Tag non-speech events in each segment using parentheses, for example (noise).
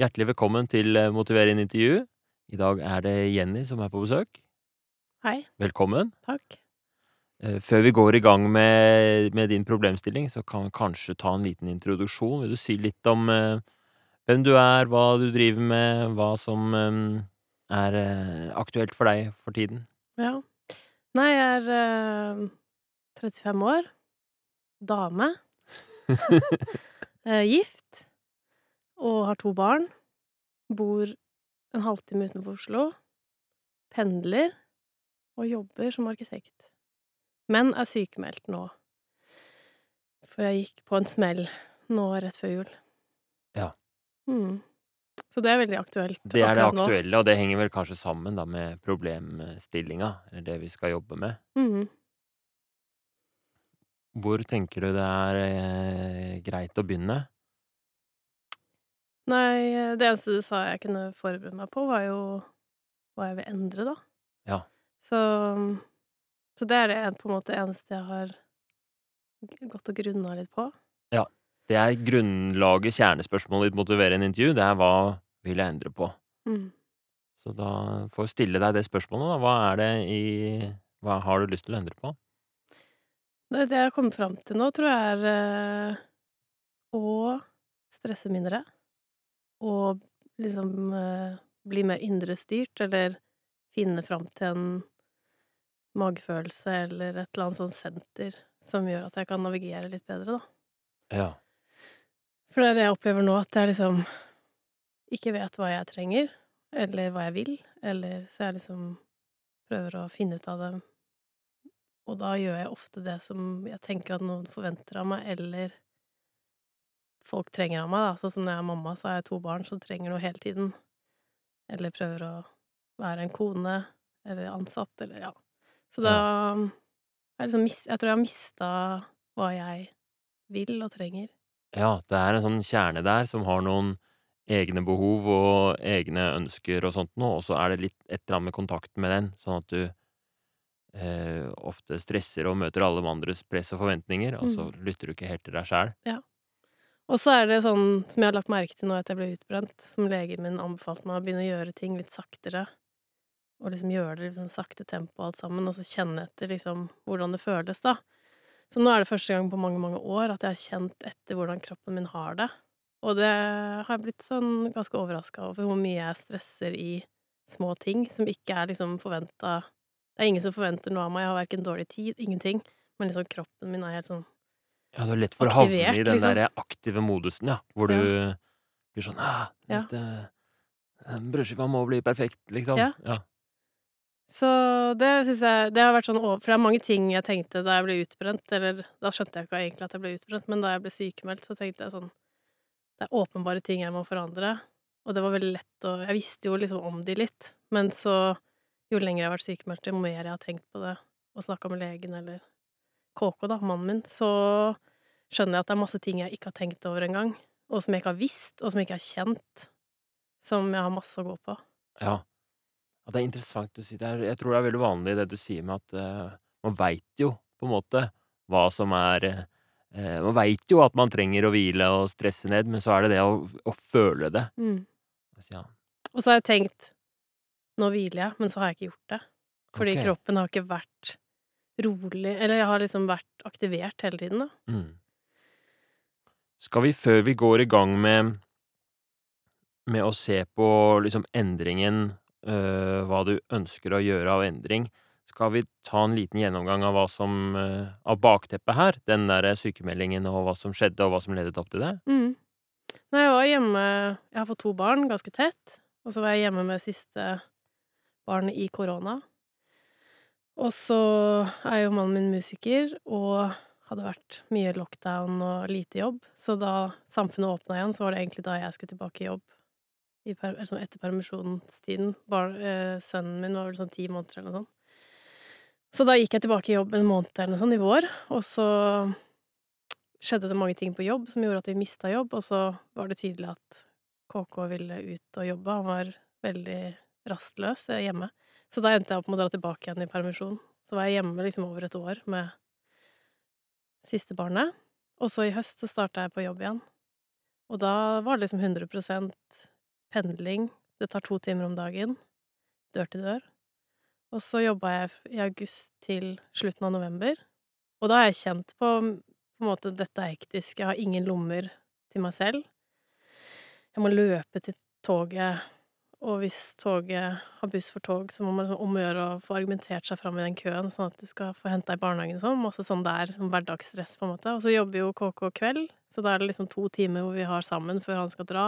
Hjertelig velkommen til eh, Motiverende intervju. I dag er det Jenny som er på besøk. Hei. Velkommen. Takk. Eh, Før vi går i gang med, med din problemstilling, så kan vi kanskje ta en liten introduksjon. Vil du si litt om eh, hvem du er, hva du driver med, hva som er aktuelt for deg for tiden? Ja. Nei, jeg er eh, 35 år. Dame. (laughs) Gift. Og har to barn. Bor en halvtime utenfor Oslo. Pendler. Og jobber som arkitekt. Men er sykemeldt nå. For jeg gikk på en smell nå rett før jul. Ja. Mm. Så det er veldig aktuelt Det er det aktuelle, nå. og det henger vel kanskje sammen da med problemstillinga, eller det vi skal jobbe med. Mm. Hvor tenker du det er eh, greit å begynne? Nei, eh, det eneste du sa jeg kunne forberede meg på, var jo hva jeg vil endre, da. Ja. Så så det er det på en måte eneste jeg har gått og grunna litt på. Ja. Det er grunnlaget, kjernespørsmålet i et motiverende intervju. Det er hva vil jeg endre på? Mm. Så da får jeg stille deg det spørsmålet, da. Hva er det i Hva har du lyst til å endre på? Det det jeg har kommet fram til nå, tror jeg er øh, å stresse mindre. Og liksom eh, bli mer indrestyrt, eller finne fram til en magefølelse eller et eller annet sånt senter som gjør at jeg kan navigere litt bedre, da. Ja. For det er det jeg opplever nå, at jeg liksom ikke vet hva jeg trenger, eller hva jeg vil, eller så jeg liksom prøver å finne ut av det. Og da gjør jeg ofte det som jeg tenker at noen forventer av meg, eller folk trenger av meg, da. Sånn som når jeg er mamma, så har jeg to barn som trenger noe hele tiden. Eller prøver å være en kone, eller ansatt, eller ja. Så da jeg liksom mis Jeg tror jeg har mista hva jeg vil og trenger. ja, det er en sånn kjerne der som har noen egne behov og egne ønsker og sånt noe, og så er det litt et eller annet med kontakten med den, sånn at du eh, ofte stresser og møter alle de andres press og forventninger, og så lytter du ikke helt til deg sjæl. Og så er det sånn som jeg har lagt merke til nå etter jeg ble utbrent, som legen min anbefalte meg å begynne å gjøre ting litt saktere. Og liksom gjøre det i liksom sakte tempo alt sammen, og så kjenne etter liksom hvordan det føles, da. Så nå er det første gang på mange, mange år at jeg har kjent etter hvordan kroppen min har det. Og det har jeg blitt sånn ganske overraska over hvor mye jeg stresser i små ting som ikke er liksom forventa Det er ingen som forventer noe av meg, jeg har verken dårlig tid, ingenting, men liksom kroppen min er helt sånn Ja, du har lett for å havne i den liksom. der aktive modusen, ja, hvor du blir sånn ah, Ja. den Brødskiva må bli perfekt, liksom. Ja. ja. Så det syns jeg Det har vært sånn For det er mange ting jeg tenkte da jeg ble utbrent, eller da skjønte jeg ikke egentlig at jeg ble utbrent, men da jeg ble sykemeldt, så tenkte jeg sånn Det er åpenbare ting jeg må forandre, og det var veldig lett å Jeg visste jo liksom om de litt, men så Jo lenger jeg har vært sykemeldt, jo mer jeg har tenkt på det, og snakka med legen eller KK, da, mannen min, så skjønner jeg at det er masse ting jeg ikke har tenkt over engang, og som jeg ikke har visst, og som jeg ikke har kjent, som jeg har masse å gå på. Ja. ja, det er interessant du sier det. Jeg tror det er veldig vanlig det du sier med at uh, man veit jo på en måte hva som er uh, Man veit jo at man trenger å hvile og stresse ned, men så er det det å, å føle det. Mm. Ja, Og så har jeg tenkt nå hviler jeg, men så har jeg ikke gjort det. Fordi okay. kroppen har ikke vært rolig Eller jeg har liksom vært aktivert hele tiden, da. Mm. Skal vi, før vi går i gang med med å se på liksom endringen, øh, hva du ønsker å gjøre av endring, skal vi ta en liten gjennomgang av hva som øh, av bakteppet her? Den der sykemeldingen og hva som skjedde, og hva som ledet opp til det? Mm. Nei, jeg var hjemme Jeg har fått to barn ganske tett, og så var jeg hjemme med siste barn i korona. Og så er jo mannen min musiker, og hadde vært mye lockdown og lite jobb, så da samfunnet åpna igjen, så var det egentlig da jeg skulle tilbake i jobb. I per, altså etter permisjonstiden. Bar, eh, sønnen min var vel sånn ti måneder eller noe sånt. Så da gikk jeg tilbake i jobb en måned eller noe sånt i vår, og så skjedde det mange ting på jobb som gjorde at vi mista jobb, og så var det tydelig at KK ville ut og jobbe. Han var veldig rastløs eh, hjemme. Så da endte jeg opp med å dra tilbake igjen i permisjon. Så var jeg hjemme liksom over et år med siste barnet. Og så i høst så starta jeg på jobb igjen. Og da var det liksom 100% pendling. Det tar to timer om dagen, dør til dør. Og så jobba jeg i august til slutten av november, og da har jeg kjent på på en måte dette er hektisk, jeg har ingen lommer til meg selv. Jeg må løpe til toget, og hvis toget har buss for tog, så må man liksom omgjøre å få argumentert seg fram i den køen, sånn at du skal få henta i barnehagen og sånn. Masse sånn der sånn hverdagsstress, på en måte. Og så jobber jo KK kveld, så da er det liksom to timer hvor vi har sammen før han skal dra.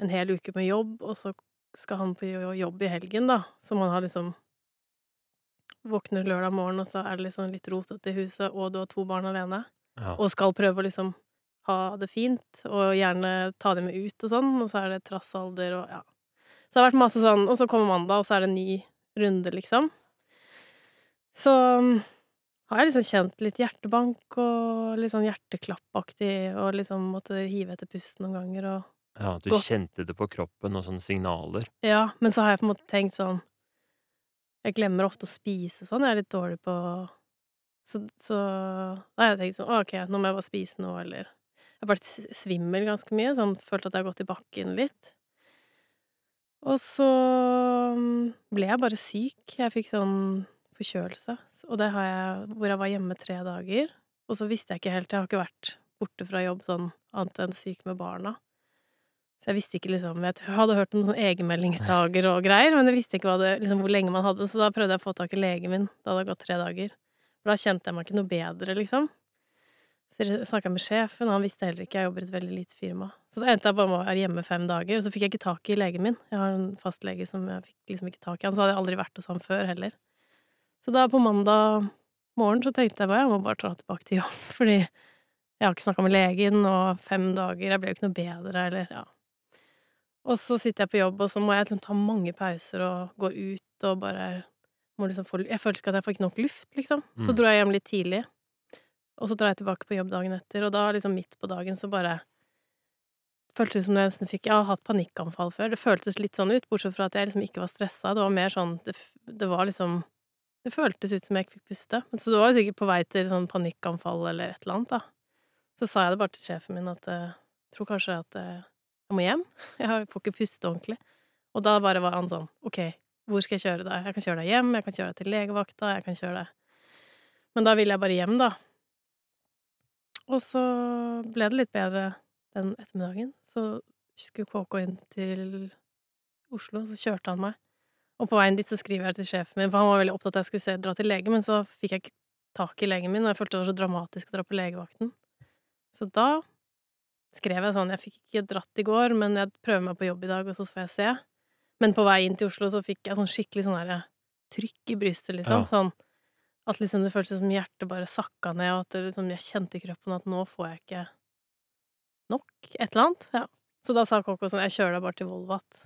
En hel uke med jobb, og så skal han på jobb i helgen, da. Så man har liksom Våkner lørdag morgen, og så er det liksom litt rotete i huset, og du har to barn alene. Ja. Og skal prøve å liksom ha det fint, og gjerne ta dem med ut og sånn, og så er det trassalder og ja. Så det har vært masse sånn Og så kommer mandag, og så er det en ny runde, liksom. Så har jeg liksom kjent litt hjertebank og litt sånn hjerteklappaktig, og liksom måtte hive etter pusten noen ganger og Ja, du gått. kjente det på kroppen og sånne signaler. Ja, men så har jeg på en måte tenkt sånn Jeg glemmer ofte å spise sånn, jeg er litt dårlig på Så så da har jeg tenkt sånn ok, nå må jeg bare spise noe, eller Jeg har vært svimmel ganske mye, sånn følt at jeg har gått i bakken litt. Og så ble jeg bare syk. Jeg fikk sånn forkjølelse, og det har jeg hvor jeg var hjemme tre dager. Og så visste jeg ikke helt Jeg har ikke vært borte fra jobb sånn annet enn syk med barna. Så jeg visste ikke liksom Jeg hadde hørt om sånne egenmeldingsdager og greier, men jeg visste ikke det liksom hvor lenge man hadde, så da prøvde jeg å få tak i legen min. Da hadde det gått tre dager. For da kjente jeg meg ikke noe bedre, liksom. Så snakka med sjefen, han visste heller ikke. Jeg jobber i et veldig lite firma. Så da endte jeg bare med å være hjemme fem dager, og så fikk jeg ikke tak i legen min. Jeg har en fastlege som jeg fikk liksom ikke tak i. Han så hadde jeg aldri vært hos han før heller. Så da på mandag morgen så tenkte jeg bare jeg må bare dra tilbake til jobb, (laughs) fordi jeg har ikke snakka med legen, og fem dager Jeg ble jo ikke noe bedre, eller ja. Og så sitter jeg på jobb, og så må jeg liksom ta mange pauser og går ut og bare må liksom få Jeg følte ikke at jeg fikk nok luft, liksom. Så Mm. dro jeg hjem litt tidlig. Og så drar jeg tilbake på jobb dagen etter, og da liksom midt på dagen så bare Føltes som jeg nesten fikk Jeg har hatt panikkanfall før. Det føltes litt sånn ut, bortsett fra at jeg liksom ikke var stressa. Det var mer sånn Det, det var liksom Det føltes ut som jeg ikke fikk puste. Men så det var jo sikkert på vei til sånn panikkanfall eller et eller annet, da. Så sa jeg det bare til sjefen min at eh, jeg tror kanskje at eh, jeg må hjem. (laughs) Jeg får ikke puste ordentlig. Og da bare var han sånn OK, hvor skal jeg kjøre deg? Jeg kan kjøre deg hjem, jeg kan kjøre deg til legevakta, jeg kan kjøre deg Men da ville jeg bare hjem, da. Og så ble det litt bedre den ettermiddagen. Så skulle KK inn til Oslo, så kjørte han meg. Og på veien dit så skriver jeg til sjefen min, for han var veldig opptatt av at jeg skulle se, dra til lege, men så fikk jeg ikke tak i legen min, og jeg følte det var så dramatisk å dra på legevakten. Så da skrev jeg sånn Jeg fikk ikke dratt i går, men jeg prøver meg på jobb i dag, og så får jeg se. Men på vei inn til Oslo så fikk jeg sånn skikkelig sånn derre trykk i brystet, liksom. Ja. Sånn at liksom det føltes som hjertet bare sakka ned, og at liksom, jeg kjente i kroppen at nå får jeg ikke nok. Et eller annet. Ja. Så da sa Koko sånn Jeg kjører deg bare til Volvat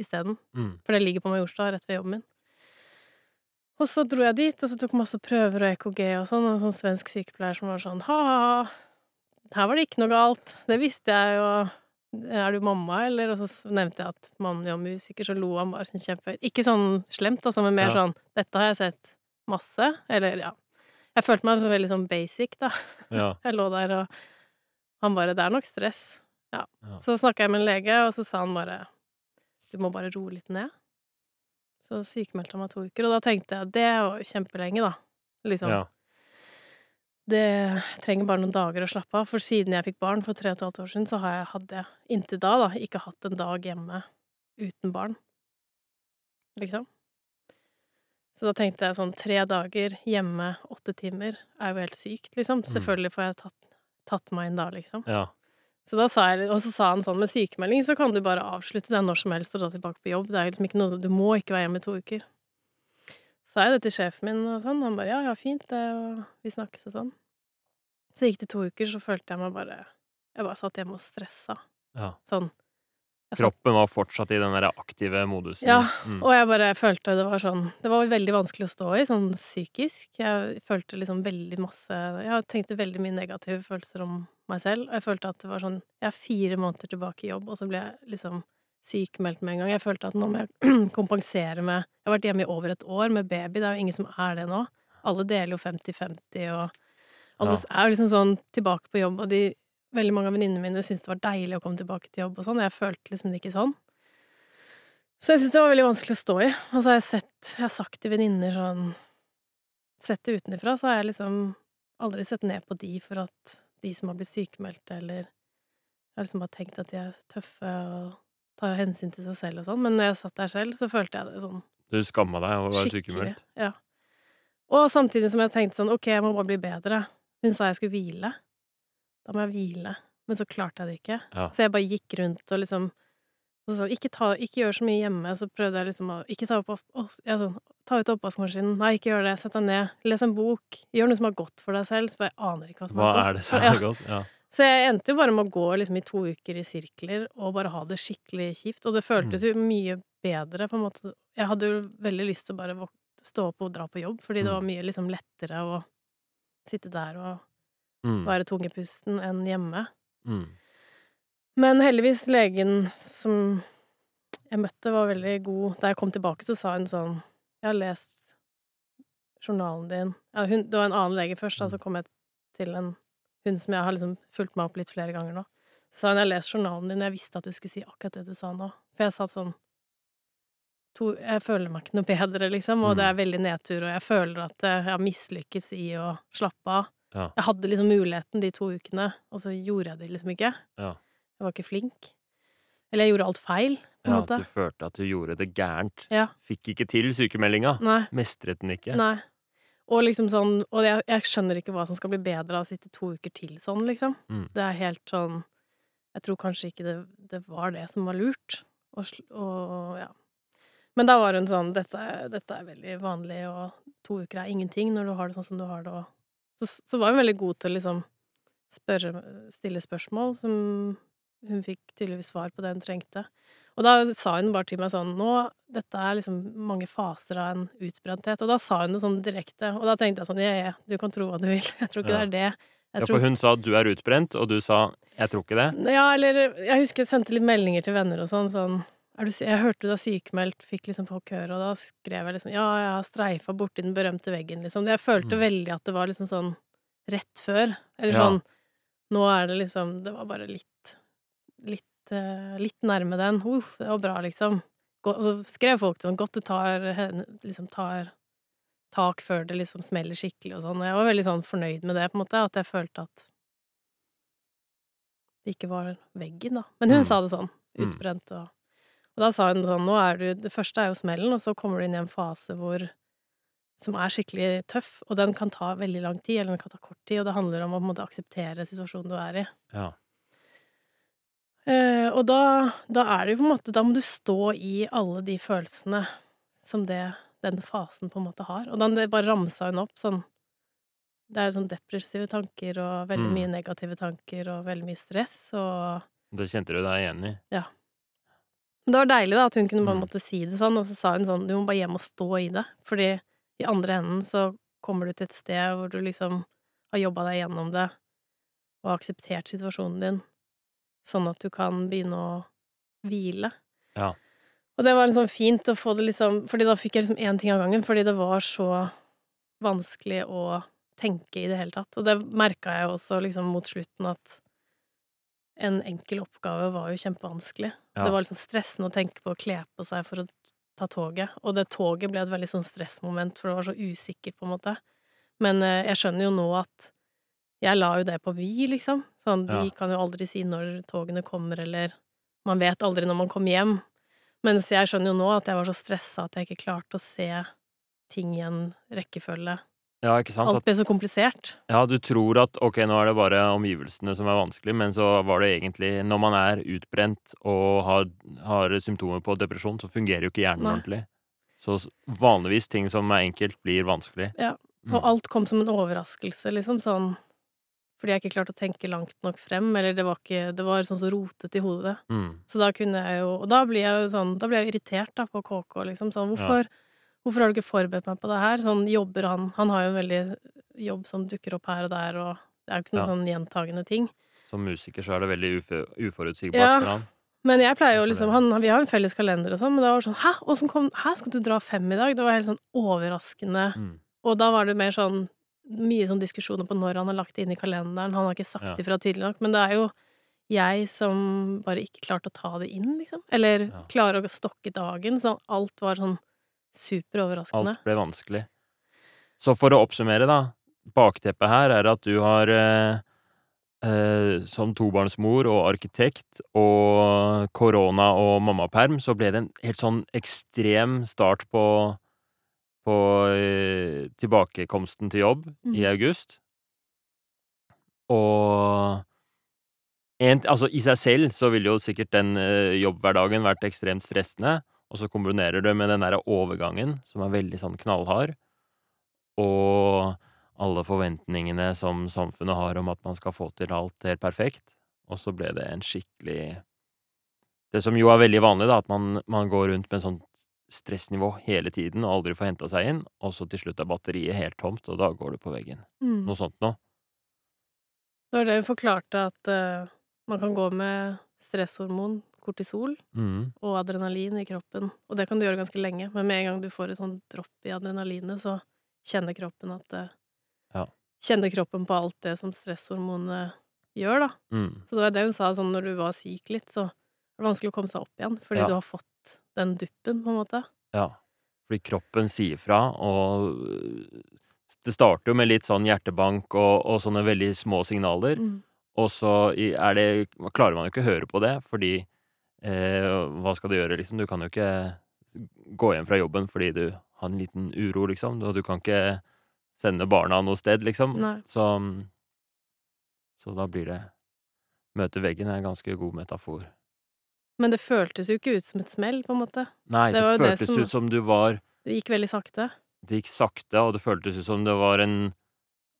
isteden. Mm. For det ligger på Majorstad, rett ved jobben min. Og så dro jeg dit, og så tok masse prøver og EKG og sånn, og en sånn svensk sykepleier som var sånn ha-ha, her var det ikke noe galt. Det visste jeg jo. Er du mamma, eller? Og så nevnte jeg at mannen var musiker, så lo han bare sånn kjempehøyt. Ikke sånn slemt, altså, men mer Ja. sånn Dette har jeg sett masse. Eller, ja. Jeg følte meg veldig sånn basic, da. Ja. (laughs) Jeg lå der, og han bare 'Det er nok stress'. Ja. Ja. Så snakka jeg med en lege, og så sa han bare 'Du må bare roe litt ned'. Så sykemeldte han meg to uker, og da tenkte jeg det var jo kjempelenge, da. Liksom. ja. Det trenger bare noen dager å slappe av, for siden jeg fikk barn for tre og et halvt år siden, så har jeg, hadde jeg inntil da, da, ikke hatt en dag hjemme uten barn. Liksom. Så da tenkte jeg sånn tre dager hjemme, åtte timer, er jo helt sykt, liksom. Mm. Selvfølgelig får jeg tatt, tatt meg inn da, liksom. ja. Så da sa jeg, og så sa han sånn med sykemelding, så kan du bare avslutte den når som helst og dra tilbake på jobb. Det er liksom ikke noe Du må ikke være hjemme i to uker. Så Sa jeg det til sjefen min, og sånn. Han bare ja, ja, fint, det, og vi snakkes og sånn. Så gikk det to uker, så følte jeg meg bare Jeg bare satt hjemme og stressa. ja. Sånn. Kroppen var fortsatt i den der aktive modusen. Ja, Mm. og jeg bare følte det var sånn Det var veldig vanskelig å stå i, sånn psykisk. Jeg følte liksom veldig masse Jeg tenkte veldig mye negative følelser om meg selv. Og jeg følte at det var sånn Jeg er fire måneder tilbake i jobb, og så ble jeg liksom sykemeldt med en gang. Jeg følte at nå må jeg (clears throat) kompensere med Jeg har vært hjemme i over et år med baby, det er jo ingen som er det nå. Alle deler jo 50-50, og alle Ja. er jo liksom sånn tilbake på jobb, og de veldig mange av venninnene mine syntes det var deilig å komme tilbake til jobb og sånn. Jeg følte liksom det ikke sånn. Så jeg syntes det var veldig vanskelig å stå i. Og så har jeg sett Jeg har sagt til venninner sånn Sett det utenfra, så har jeg liksom aldri sett ned på de for at de som har blitt sykemeldte, eller Jeg har liksom bare tenkt at de er tøffe og tar hensyn til seg selv og sånn, men når jeg satt der selv, så følte jeg det sånn Du skamma deg over å være sykemeldt? Ja. Og samtidig som jeg tenkte sånn Ok, jeg må bare bli bedre. Hun sa jeg skulle hvile. Da må jeg hvile. Men så klarte jeg det ikke. Ja. Så jeg bare gikk rundt og liksom og sånn, ikke, ta, ikke gjør så mye hjemme. Så prøvde jeg liksom å Ikke ta, opp, å, ja, sånn, ta ut oppvaskmaskinen. Nei, ikke gjør det. Sett deg ned. Les en bok. Gjør noe som er godt for deg selv. Så bare jeg aner ikke hva som Hva er godt. er det som er godt? Ja. Så jeg endte jo bare med å gå liksom i to uker i sirkler og bare ha det skikkelig kjipt. Og det føltes Mm. jo mye bedre, på en måte. Jeg hadde jo veldig lyst til å bare stå opp og dra på jobb, fordi det Mm. var mye liksom lettere å sitte der og Mm. være tungepusten enn hjemme. Mm. Men heldigvis, legen som jeg møtte, var veldig god. Da jeg kom tilbake, så sa hun sånn Jeg har lest journalen din ja, hun, Det var en annen lege først, da, så kom jeg til en hun som jeg har liksom fulgt meg opp litt flere ganger nå. Så sa hun jeg har lest journalen din, jeg visste at du skulle si akkurat det du sa nå. For jeg sa sånn to, Jeg føler meg ikke noe bedre, liksom, og det Mm. er veldig nedtur, og jeg føler at jeg har mislykkes i å slappe av. Ja. Jeg hadde liksom muligheten de to ukene, og så gjorde jeg det liksom ikke. Ja. Jeg var ikke flink. Eller jeg gjorde alt feil, på en ja, måte. at du følte at du gjorde det gærent. Ja. Fikk ikke til sykemeldinga. Nei. Mestret den ikke. Nei. Og liksom sånn Og jeg, jeg skjønner ikke hva som skal bli bedre av å sitte to uker til sånn, liksom. Mm. Det er helt sånn Jeg tror kanskje ikke det, det var det som var lurt. Og, og ja. Men da var hun sånn dette, dette er veldig vanlig, og to uker er ingenting når du har det sånn som du har det, og Så, så var hun veldig god til å liksom spørre, stille spørsmål, som hun fikk tydeligvis svar på det hun trengte. Og da sa hun bare til meg sånn Nå, dette er liksom mange faser av en utbrenthet. Og da sa hun det sånn direkte, og da tenkte jeg sånn Ja, ja, du kan tro hva du vil. (laughs) Jeg tror ikke Ja. det er det. Jeg Ja, tror for hun sa at du er utbrent, og du sa jeg tror ikke det. ja, eller jeg husker jeg sendte litt meldinger til venner og sånn. sånn du, jeg hørte du var sykemeldt, fikk liksom folk høre, og da skrev jeg liksom Ja, jeg har streifa borti den berømte veggen, liksom. Jeg følte Mm. veldig at det var liksom sånn rett før. Eller Ja. sånn Nå er det liksom Det var bare litt Litt, uh, litt nærme den. Uff, det var bra, liksom. Og så skrev folk sånn Godt du tar Liksom tar tak før det liksom smeller skikkelig og sånn. Og jeg var veldig sånn fornøyd med det, på en måte. At jeg følte at det ikke var veggen, da. Men hun Mm. sa det sånn. Mm. Utbrent og Og da sa hun sånn Nå er du Det første er jo smellen, og så kommer du inn i en fase hvor som er skikkelig tøff, og den kan ta veldig lang tid, eller den kan ta kort tid, og det handler om å på en måte akseptere situasjonen du er i. Ja. Eh, og da, da er det jo på en måte Da må du stå i alle de følelsene som det, den fasen på en måte har. Og det bare ramsa hun opp sånn Det er jo sånn depressive tanker og veldig Mm. mye negative tanker og veldig mye stress og Det kjente du deg igjen i. Det var deilig da at hun kunne en Mm. måte si det sånn, og så sa hun sånn Du må bare hjem og stå i det. Fordi i andre enden så kommer du til et sted hvor du liksom har jobba deg gjennom det og har akseptert situasjonen din, sånn at du kan begynne å hvile. Ja. Og det var liksom fint å få det liksom Fordi da fikk jeg liksom én ting av gangen, fordi det var så vanskelig å tenke i det hele tatt. Og det merka jeg også liksom mot slutten at en enkel oppgave var jo kjempevanskelig. Ja. Det var liksom stressende å tenke på å kle på seg for å ta toget. Og det toget ble et veldig sånn stressmoment, for det var så usikkert, på en måte. Men eh, jeg skjønner jo nå at jeg la jo det på Vy, liksom. Sånn, de Ja. kan jo aldri si når togene kommer, eller Man vet aldri når man kommer hjem. Mens jeg skjønner jo nå at jeg var så stressa at jeg ikke klarte å se ting i en rekkefølge. Ja, ikke sant? Alt blir ble så komplisert. ja, du tror at ok, nå er det bare omgivelsene som er vanskelig, men så var det egentlig Når man er utbrent og har, har symptomer på depresjon, så fungerer jo ikke hjernen Nei. ordentlig. Så vanligvis ting som er enkelt, blir vanskelig. Ja, Mm. Og alt kom som en overraskelse, liksom. Sånn fordi jeg ikke klarte å tenke langt nok frem, eller det var ikke Det var sånn så rotete i hodet. Mm. Så da kunne jeg jo Og da blir jeg jo sånn Da blir jeg irritert da på KK, liksom. Sånn hvorfor Hvorfor har du ikke forberedt meg på det her? Sånn jobber han Han har jo en veldig jobb som dukker opp her og der, og det er jo ikke noen Ja. sånn gjentagende ting. Som musiker så er det veldig ufo uforutsigbart Ja. for han. Men jeg pleier jo liksom han, Vi har en felles kalender og sånn, men det var sånn Hæ, åssen kom Hæ, skal du dra fem i dag? Det var helt sånn overraskende. Mm. Og da var det mer sånn mye sånn diskusjoner på når han har lagt det inn i kalenderen. Han har ikke sagt Ja. ifra tydelig nok, men det er jo jeg som bare ikke klarte å ta det inn, liksom. Eller Ja. klare å stokke dagen, så alt var sånn superoverraskende. Alt ble vanskelig. Så for å oppsummere, da. Bakteppet her er at du har eh, eh, som tobarnsmor og arkitekt og korona og mammaperm, så ble det en helt sånn ekstrem start på på eh, tilbakekomsten til jobb i Mhm. august. Og en, altså I seg selv så ville jo sikkert den eh, jobbhverdagen vært ekstremt stressende, og så kombinerer du med den derre overgangen, som er veldig sånn knallhard, og alle forventningene som samfunnet har om at man skal få til alt helt perfekt, og så ble det en skikkelig Det som jo er veldig vanlig, da, at man, man går rundt med sånt stressnivå hele tiden og aldri får henta seg inn, og så til slutt er batteriet helt tomt, og da går du på veggen. Mm. Noe sånt noe. Det var det hun forklarte, at uh, man kan gå med stresshormon, kortisol, Mm. og adrenalin i kroppen. Og det kan du gjøre ganske lenge, men med en gang du får et sånt dropp i adrenalinet, så kjenner kroppen at det Ja. Kjenner kroppen på alt det som stresshormonene gjør, da. Mm. Så det var det hun sa, sånn når du var syk litt, så er det vanskelig å komme seg opp igjen, fordi Ja. du har fått den duppen, på en måte. Ja. Fordi kroppen sier fra, og det starter jo med litt sånn hjertebank og, og sånne veldig små signaler. Mm. Og så er det, klarer man jo ikke å høre på det, fordi eh, hva skal du gjøre, liksom? Du kan jo ikke gå hjem fra jobben fordi du har en liten uro, liksom. Og du kan ikke sende barna noe sted, liksom. Så, så da blir det Møte veggen er en ganske god metafor. Men det føltes jo ikke ut som et smell, på en måte. Nei, Det det, føltes det som- ut som du var Det gikk veldig sakte. Det gikk sakte, og det føltes ut som det var en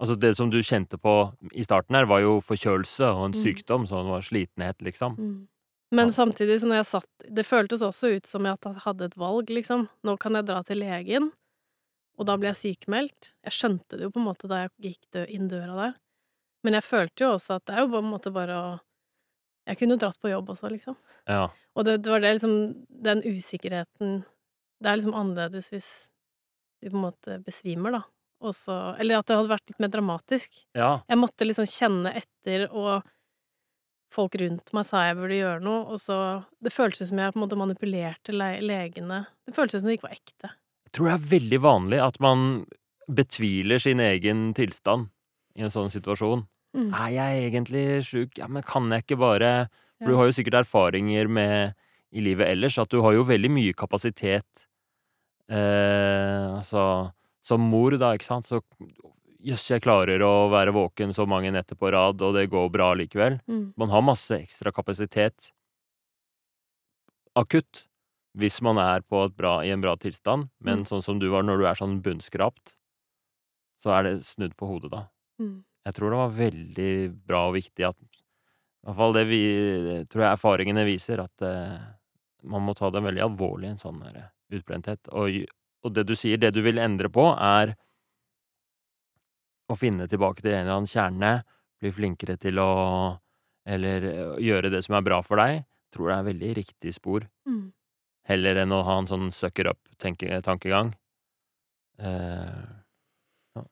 Altså, det som du kjente på i starten her, var jo forkjølelse og en Mm. sykdom, sånn var slitenhet, liksom. Mm. Men samtidig, så når jeg satt Det føltes også ut som jeg hadde et valg, liksom. Nå kan jeg dra til legen, og da ble jeg sykemeldt. Jeg skjønte det jo på en måte da jeg gikk inn døra der. Men jeg følte jo også at det er jo på en måte bare å Jeg kunne jo dratt på jobb også, liksom. Ja. Og det, det var det liksom Den usikkerheten Det er liksom annerledes hvis du på en måte besvimer, da. Også, Eller at det hadde vært litt mer dramatisk. Ja. Jeg måtte liksom kjenne etter, og folk rundt meg sa jeg burde gjøre noe, og så Det føltes som jeg på en måte manipulerte le legene. Det føltes som det ikke var ekte. Jeg tror det er veldig vanlig at man betviler sin egen tilstand i en sånn situasjon. Mm. Er jeg egentlig sjuk? Ja, men kan jeg ikke bare For du har jo sikkert erfaringer med i livet ellers at du har jo veldig mye kapasitet eh, Altså, som mor, da, ikke sant, så Jøss, jeg klarer å være våken så mange netter på rad, og det går bra likevel. Mm. Man har masse ekstra kapasitet akutt hvis man er på et bra, i en bra tilstand, men Mm. sånn som du var når du er sånn bunnskrapt, så er det snudd på hodet da. Mm. Jeg tror det var veldig bra og viktig at I hvert fall det vi tror jeg erfaringene viser, at eh, man må ta det veldig alvorlig, en sånn utbrenthet. Og, og det du sier, det du vil endre på, er å finne tilbake til en eller annen kjerne, bli flinkere til å Eller eh, gjøre det som er bra for deg. Tror det er veldig riktig spor. Mm. Heller enn å ha en sånn sucker up-tankegang. Eh, ja.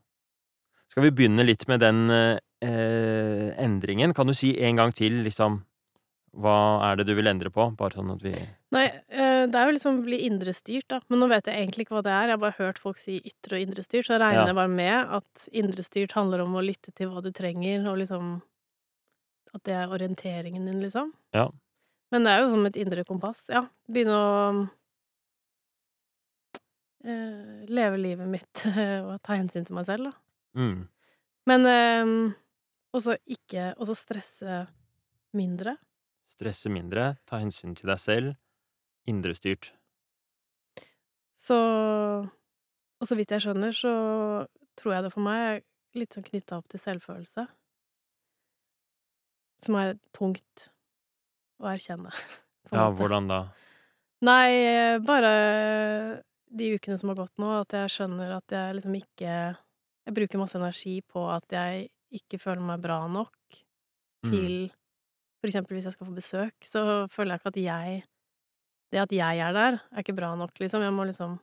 Skal vi begynne litt med den eh, eh, endringen? Kan du si en gang til, liksom Hva er det du vil endre på? Bare sånn at vi Nei, eh, det er jo liksom å bli indrestyrt, da. Men nå vet jeg egentlig ikke hva det er. Jeg har bare hørt folk si ytre og indrestyrt, så jeg regner Ja. bare med at indrestyrt handler om å lytte til hva du trenger, og liksom At det er orienteringen din, liksom. Ja. Men det er jo som et indre kompass. Ja. Begynne å uh, leve livet mitt (laughs) og ta hensyn til meg selv, da. mm, Men uh, også ikke Og så stresse mindre. Stresse mindre, ta hensyn til deg selv, indrestyrt. Så Og så vidt jeg skjønner, så tror jeg det for meg er litt sånn knytta opp til selvfølelse. Som er tungt å erkjenne. (laughs) Ja, måte. hvordan da? Nei, bare de ukene som har gått nå, at jeg skjønner at jeg liksom ikke Jeg bruker masse energi på at jeg ikke føler meg bra nok Mm. For eksempel hvis jeg skal få besøk, så føler jeg ikke at jeg Det at jeg er der, er ikke bra nok, liksom. Jeg må liksom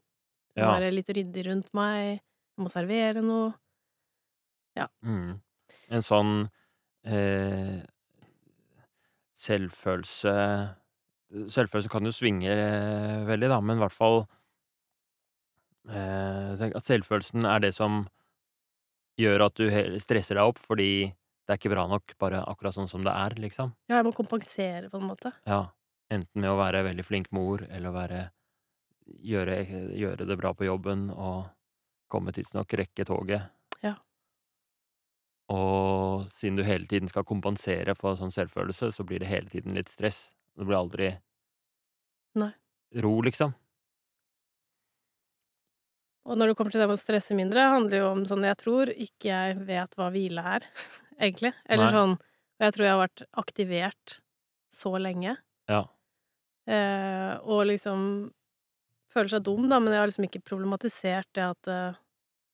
Ja. være litt ryddig rundt meg. Jeg må servere noe. Ja. Mm. En sånn, eh, selvfølelse Selvfølelse kan jo svinge eh, veldig, da, men hvert fall eh, at selvfølelsen er det som gjør at du stresser deg opp, fordi det er ikke bra nok bare akkurat sånn som det er, liksom. Ja, jeg må kompensere på en måte. Ja. Enten med å være veldig flink mor, eller å være gjøre gjøre det bra på jobben og komme tidsnok, rekke toget. Ja. Og siden du hele tiden skal kompensere for sånn selvfølelse, så blir det hele tiden litt stress. Det blir aldri Nei. ro, liksom. Og når det kommer til det med å stresse mindre, handler jo om sånn Jeg tror ikke jeg vet hva hvile er, (laughs) egentlig. Eller Nei. sånn Og jeg tror jeg har vært aktivert så lenge. Ja. Eh, og liksom føler seg dum, da, men jeg har liksom ikke problematisert det at eh,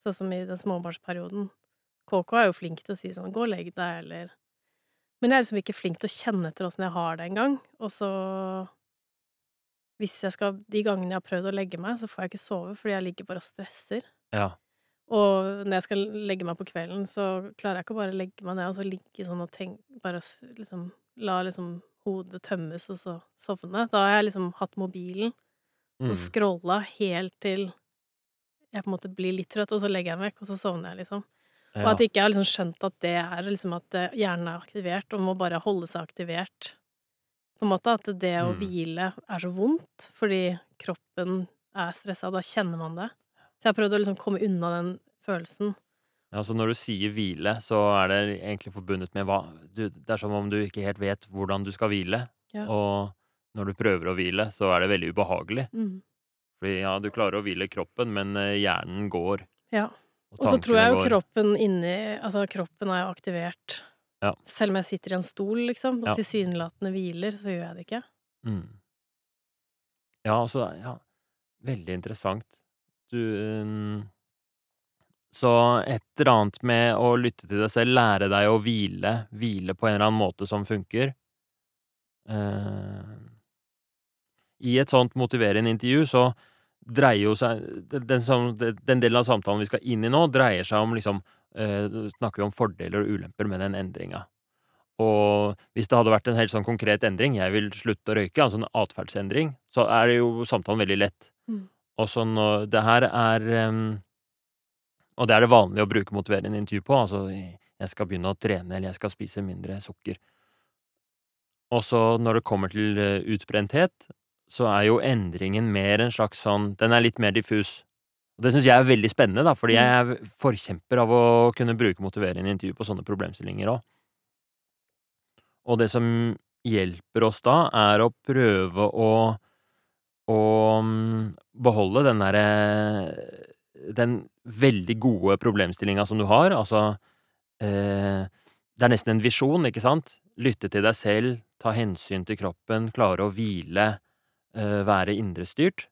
Sånn som i den småbarnsperioden. KK er jo flink til å si sånn 'gå og legg deg', eller Men jeg er liksom ikke flink til å kjenne etter åssen jeg har det engang. Og så Hvis jeg skal De gangene jeg har prøvd å legge meg, så får jeg ikke sove fordi jeg ligger bare og stresser. Ja. Og når jeg skal legge meg på kvelden, så klarer jeg ikke å bare legge meg ned og så ligge sånn og tenke Bare liksom la liksom hodet tømmes, og så sovne. Da har jeg liksom hatt mobilen, så Mm. scrolla helt til jeg på en måte blir litt trøtt, og så legger jeg meg vekk, og så sovner jeg, liksom. Og at jeg ikke har liksom skjønt at det er liksom at eh, hjernen er aktivert, og må bare holde seg aktivert. På en måte at det å Mm. hvile er så vondt, fordi kroppen er stressa, da kjenner man det. Så jeg har prøvd å liksom komme unna den følelsen. Ja, så når du sier hvile, så er det egentlig forbundet med hva du Det er som om du ikke helt vet hvordan du skal hvile, Ja. og når du prøver å hvile, så er det veldig ubehagelig. Mm. Fordi, ja, du klarer å hvile kroppen, men eh, hjernen går, Ja. og Og så tror jeg jo går. kroppen inni Altså, kroppen er jo aktivert. Ja. Selv om jeg sitter i en stol, liksom, og Ja. tilsynelatende hviler, så gjør jeg det ikke. Mm. Ja, altså Ja, veldig interessant. Du um, Så et eller annet med å lytte til deg selv, lære deg å hvile, hvile på en eller annen måte som funker. Uh, I et sånt motiverende intervju så dreier jo seg den, den, delen av samtalen vi skal inn i nå, dreier seg om liksom uh, Snakker vi om fordeler og ulemper med den endringa. Og hvis det hadde vært en helt sånn konkret endring, jeg vil slutte å røyke, altså en atferdsendring, så er det jo samtalen veldig lett. Mm. Og så når det her er um, Og det er det vanlige å bruke motiverende intervju på, altså jeg skal begynne å trene, eller jeg skal spise mindre sukker. Og så når det kommer til eh, utbrenthet, så er jo endringen mer en slags sånn Den er litt mer diffus. Og det syns jeg er veldig spennende, da, fordi jeg er forkjemper av å kunne bruke motiverende intervju på sånne problemstillinger òg. Og det som hjelper oss da, er å prøve å å beholde den derre Den veldig gode problemstillinga som du har. Altså eh, Det er nesten en visjon, ikke sant? Lytte til deg selv, ta hensyn til kroppen, klare å hvile, eh, være indrestyrt.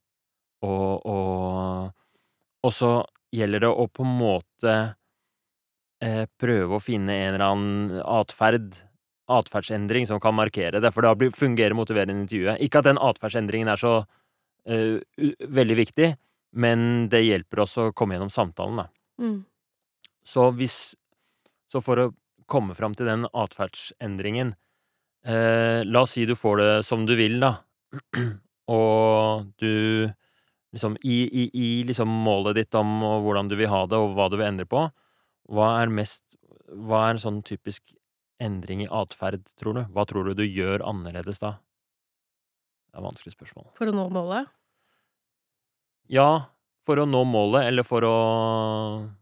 Og, og, og så gjelder det å på en måte eh, prøve å finne en eller annen atferd, atferdsendring, som kan markere det, for da fungerer motiverende intervjuet. Ikke at den atferdsendringen er så eh, u- veldig viktig, men det hjelper oss å komme gjennom samtalen, da. Mm. Så hvis Så for å komme fram til den atferdsendringen uh, La oss si du får det som du vil, da. (clears throat) Og du liksom i, i, I liksom målet ditt om hvordan du vil ha det, og hva du vil endre på, hva er mest Hva er en sånn typisk endring i atferd, tror du? Hva tror du du gjør annerledes da? Det er et vanskelig spørsmål. For å nå målet. Ja, for å nå målet, eller for å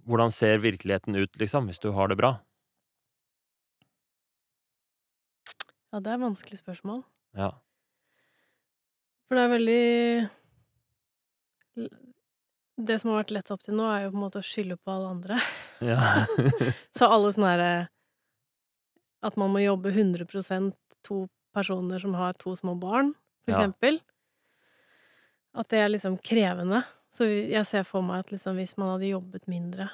Hvordan ser virkeligheten ut, liksom, hvis du har det bra? Ja, det er et vanskelig spørsmål. Ja. For det er veldig Det som har vært lett opp til nå, er jo på en måte å skylde på alle andre. (laughs) Ja. (laughs) Så alle sånne herre At man må jobbe 100% to personer som har to små barn, for Ja. eksempel. At det er liksom krevende. Så jeg ser for meg at liksom hvis man hadde jobbet mindre,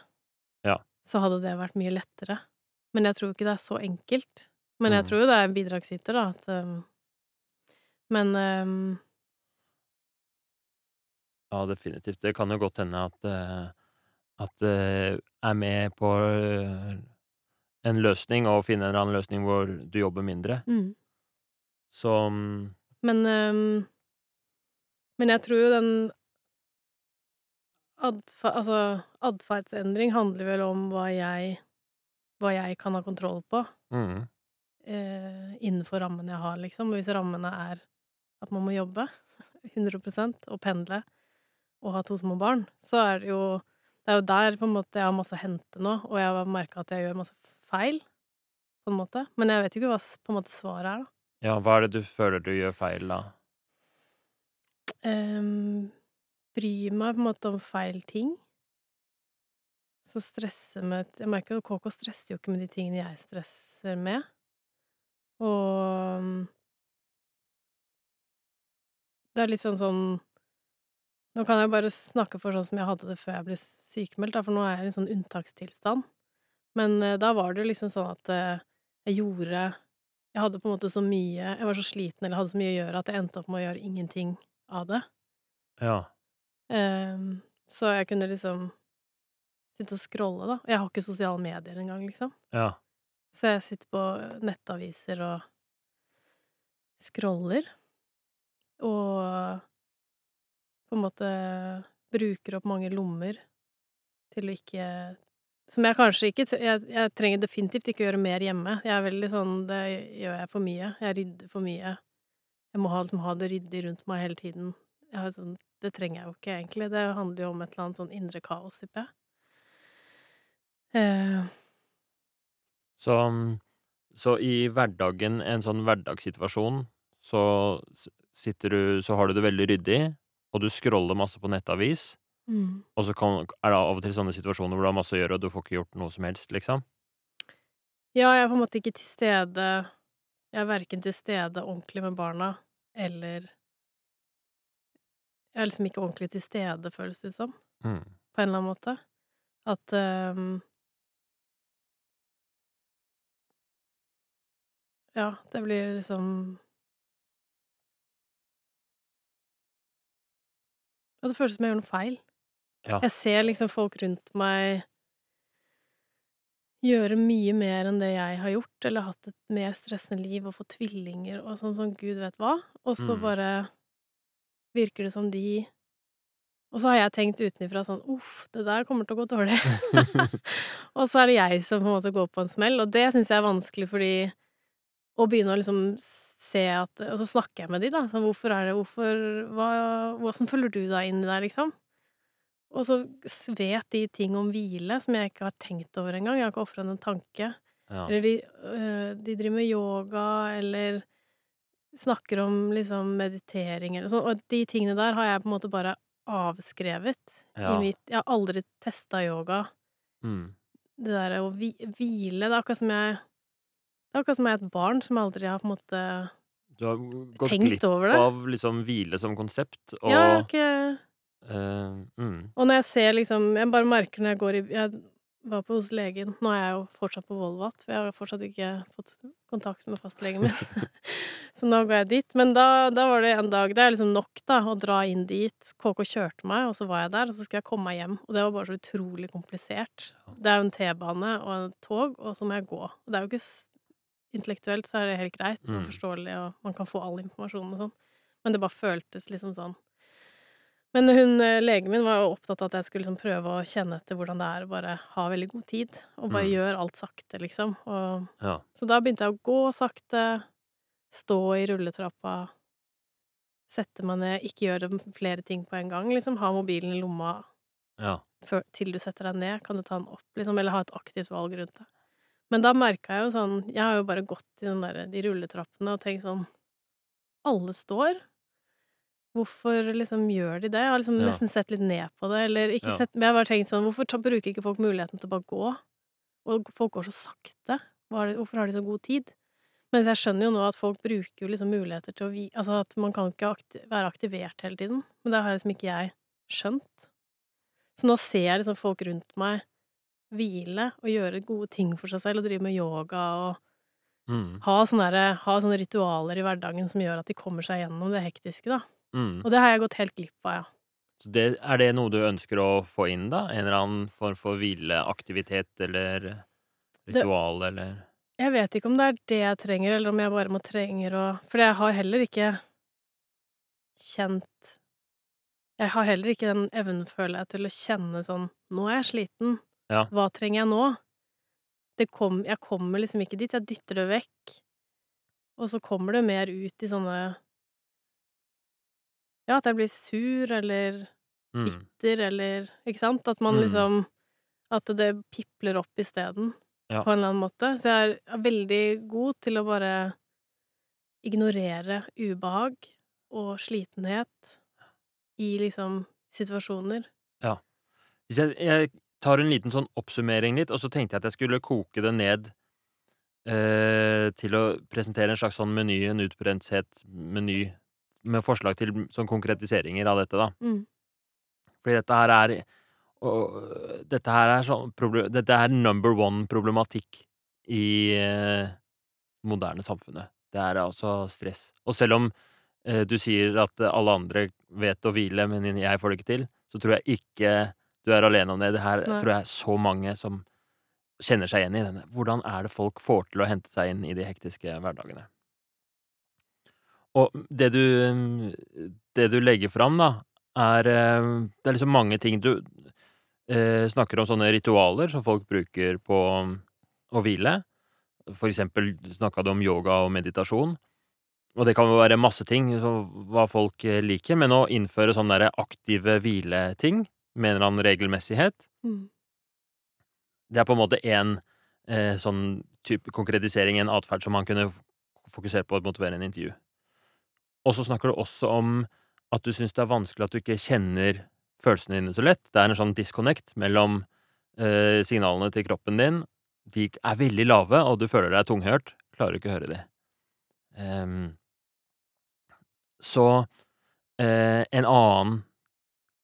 Ja. så hadde det vært mye lettere. Men jeg tror ikke det er så enkelt. Men jeg Mm. tror jo det er en bidragsyter, da, at um, Men um, Ja, definitivt. Det kan jo godt hende at uh, at det er med på øh, en løsning, og finne en eller annen løsning hvor du jobber mindre. Mm. Så mm, Men ehm, Men jeg tror jo den Adfer, altså, atferdsendring handler vel om hva jeg hva jeg kan ha kontroll på, mm, eh, innenfor rammene jeg har, liksom. Hvis rammene er at man må jobbe (laughs) 100% og pendle og ha to små barn, så er det jo Det er jo der på en måte jeg har masse å hente nå, og jeg har merka at jeg gjør masse feil, på en måte. Men jeg vet jo ikke hva på en måte svaret er, da. Ja, hva er det du føler du gjør feil, da? Um, bryr meg på en måte om feil ting. Så stresse med Jeg merker jo KK stresser jo ikke med de tingene jeg stresser med. Og mm, det er litt sånn sånn Nå kan jeg bare snakke for sånn som jeg hadde det før jeg ble sykemeldt, for nå er jeg i en sånn unntakstilstand. Men eh, da var det liksom sånn at eh, jeg gjorde Jeg hadde på en måte så mye Jeg var så sliten eller hadde så mye å gjøre at jeg endte opp med å gjøre ingenting av det. Ja. Um, så jeg kunne liksom sitte og scrolle, da. Jeg har ikke sosiale medier engang, liksom. Ja. Så jeg sitter på nettaviser og scroller. Og på en måte bruker opp mange lommer til å ikke Som jeg kanskje ikke jeg, jeg trenger definitivt ikke gjøre mer hjemme. Jeg er veldig sånn Det gjør jeg for mye. Jeg rydder for mye. Jeg må ha, ha det ryddig rundt meg hele tiden. Sånn, det trenger jeg jo ikke, egentlig. Det handler jo om et eller annet sånn indre kaos, tipper jeg. Eh, Så, mm, så i hverdagen, en sånn hverdagssituasjon, så sitter du Så har du det veldig ryddig, og du scroller masse på nettavis, mm. og så kan, er det av og til sånne situasjoner hvor du har masse å gjøre, og du får ikke gjort noe som helst, liksom? Ja, jeg er på en måte ikke til stede Jeg er verken til stede ordentlig med barna, eller Jeg er liksom ikke ordentlig til stede, føles det ut som, Mm. på en eller annen måte. At um, Ja, det blir liksom Og det føles som jeg gjør noe feil. Ja. Jeg ser liksom folk rundt meg gjøre mye mer enn det jeg har gjort, eller hatt et mer stressende liv og få tvillinger og sånn sånn gud vet hva, og så Mm. bare virker det som de Og så har jeg tenkt utenifra sånn uff, det der kommer til å gå dårlig. (laughs) (laughs) og så er det jeg som på en måte går på en smell, og det syns jeg er vanskelig fordi Å begynne å liksom se at Og så snakker jeg med de, da, sånn hvorfor er det Hvorfor hva Åssen følger du deg inn i det, liksom? Og så vet de ting om hvile som jeg ikke har tenkt over engang. Jeg har ikke ofra en tanke. Ja. Eller de de driver med yoga, eller snakker om liksom meditering eller sånn, og de tingene der har jeg på en måte bare avskrevet i mitt Jeg har aldri testa yoga. Mm. Det derre å hvile, det er akkurat som jeg Det er akkurat som jeg er et barn som aldri har på en måte Du har gått tenkt glipp av liksom hvile som konsept, og Ja, jeg eh, mm. Og når jeg ser liksom Jeg bare merker når jeg går i Jeg var på hos legen Nå er jeg jo fortsatt på Volvat, for jeg har fortsatt ikke fått kontakt med fastlegen min. (laughs) Så nå går jeg dit. Men da, da var det en dag Det er liksom nok, da, å dra inn dit. KK kjørte meg, og så var jeg der, og så skulle jeg komme meg hjem. Og det var bare så utrolig komplisert. Det er jo en T-bane og en tog, og så må jeg gå. Og det er jo ikke Intellektuelt så er det helt greit og Mm. forståelig, og man kan få all informasjon og sånn, men det bare føltes liksom sånn men hun eh, legen min var jo opptatt av at jeg skulle liksom prøve å kjenne etter hvordan det er å bare ha veldig god tid, og bare Mm. gjøre alt sakte, liksom. Og, Ja. så da begynte jeg å gå sakte, stå i rulletrappa, sette meg ned, ikke gjøre flere ting på en gang, liksom. Ha mobilen i lomma Ja. før, til du setter deg ned, kan du ta den opp, liksom, eller ha et aktivt valg rundt det. Men da merka jeg jo sånn Jeg har jo bare gått i den der, de rulletrappene og tenkt sånn Alle står. Hvorfor liksom gjør de det? Jeg har liksom Ja. nesten sett litt ned på det, eller ikke Ja. sett Men jeg har bare tenkt sånn Hvorfor bruker ikke folk muligheten til å bare gå? Og folk går så sakte. Hvorfor har de så god tid? Mens jeg skjønner jo nå at folk bruker jo liksom muligheter til å vi... Altså at man kan ikke akti være aktivert hele tiden. Men det har liksom ikke jeg skjønt. Så nå ser jeg liksom folk rundt meg hvile og gjøre gode ting for seg selv, og drive med yoga og Mm. ha sånne, ha sånne ritualer i hverdagen som gjør at de kommer seg gjennom det hektiske, da. Mm. Og det har jeg gått helt glipp av, ja. Så det, er det noe du ønsker å få inn, da? En eller annen form for hvileaktivitet eller ritual, eller Jeg vet ikke om det er det jeg trenger, eller om jeg bare må trenger å For jeg har heller ikke kjent Jeg har heller ikke den evnen, føler jeg, til å kjenne sånn Nå er jeg sliten. Ja. Hva trenger jeg nå? Det kom, jeg kommer liksom ikke dit. Jeg dytter det vekk. Og så kommer det mer ut i sånne Ja, at jeg blir sur eller mm. eller Ikke sant? At man Mm. liksom At det pipler opp isteden, Ja. på en eller annen måte. Så jeg er veldig god til å bare ignorere ubehag og slitenhet i liksom situasjoner. Ja. Hvis jeg, jeg tar en liten sånn oppsummering litt, og så tenkte jeg at jeg skulle koke det ned eh, til å presentere en slags sånn meny, en utbrenthetsmeny, med forslag til sånn konkretiseringer av dette, da. Mm. Fordi dette her er og, Dette her er sånn Dette er number one-problematikk i eh, moderne samfunnet. Det er altså stress. Og selv om eh, du sier at alle andre vet å hvile, men jeg får det ikke til, så tror jeg ikke du er alene om det. Det her Nei. tror jeg er så mange som kjenner seg igjen i denne. Hvordan er det folk får til å hente seg inn i de hektiske hverdagene? Og det du, det du legger fram, da, er eh, Det er liksom mange ting du eh, snakker om sånne ritualer som folk bruker på å hvile. For eksempel snakka du om yoga og meditasjon. Og det kan jo være masse ting, så hva folk eh, liker, men å innføre sånne der aktive hvileting med en eller annen regelmessighet, Mm. det er på en måte én eh, sånn type konkretisering, en atferd som man kunne fokusere på å motivere en intervju. Og så snakker du også om at du syns det er vanskelig at du ikke kjenner følelsene dine så lett. Det er en sånn disconnect mellom eh, signalene til kroppen din. De er veldig lave, og du føler deg tunghørt. Klarer ikke å høre de. Um, så eh, en annen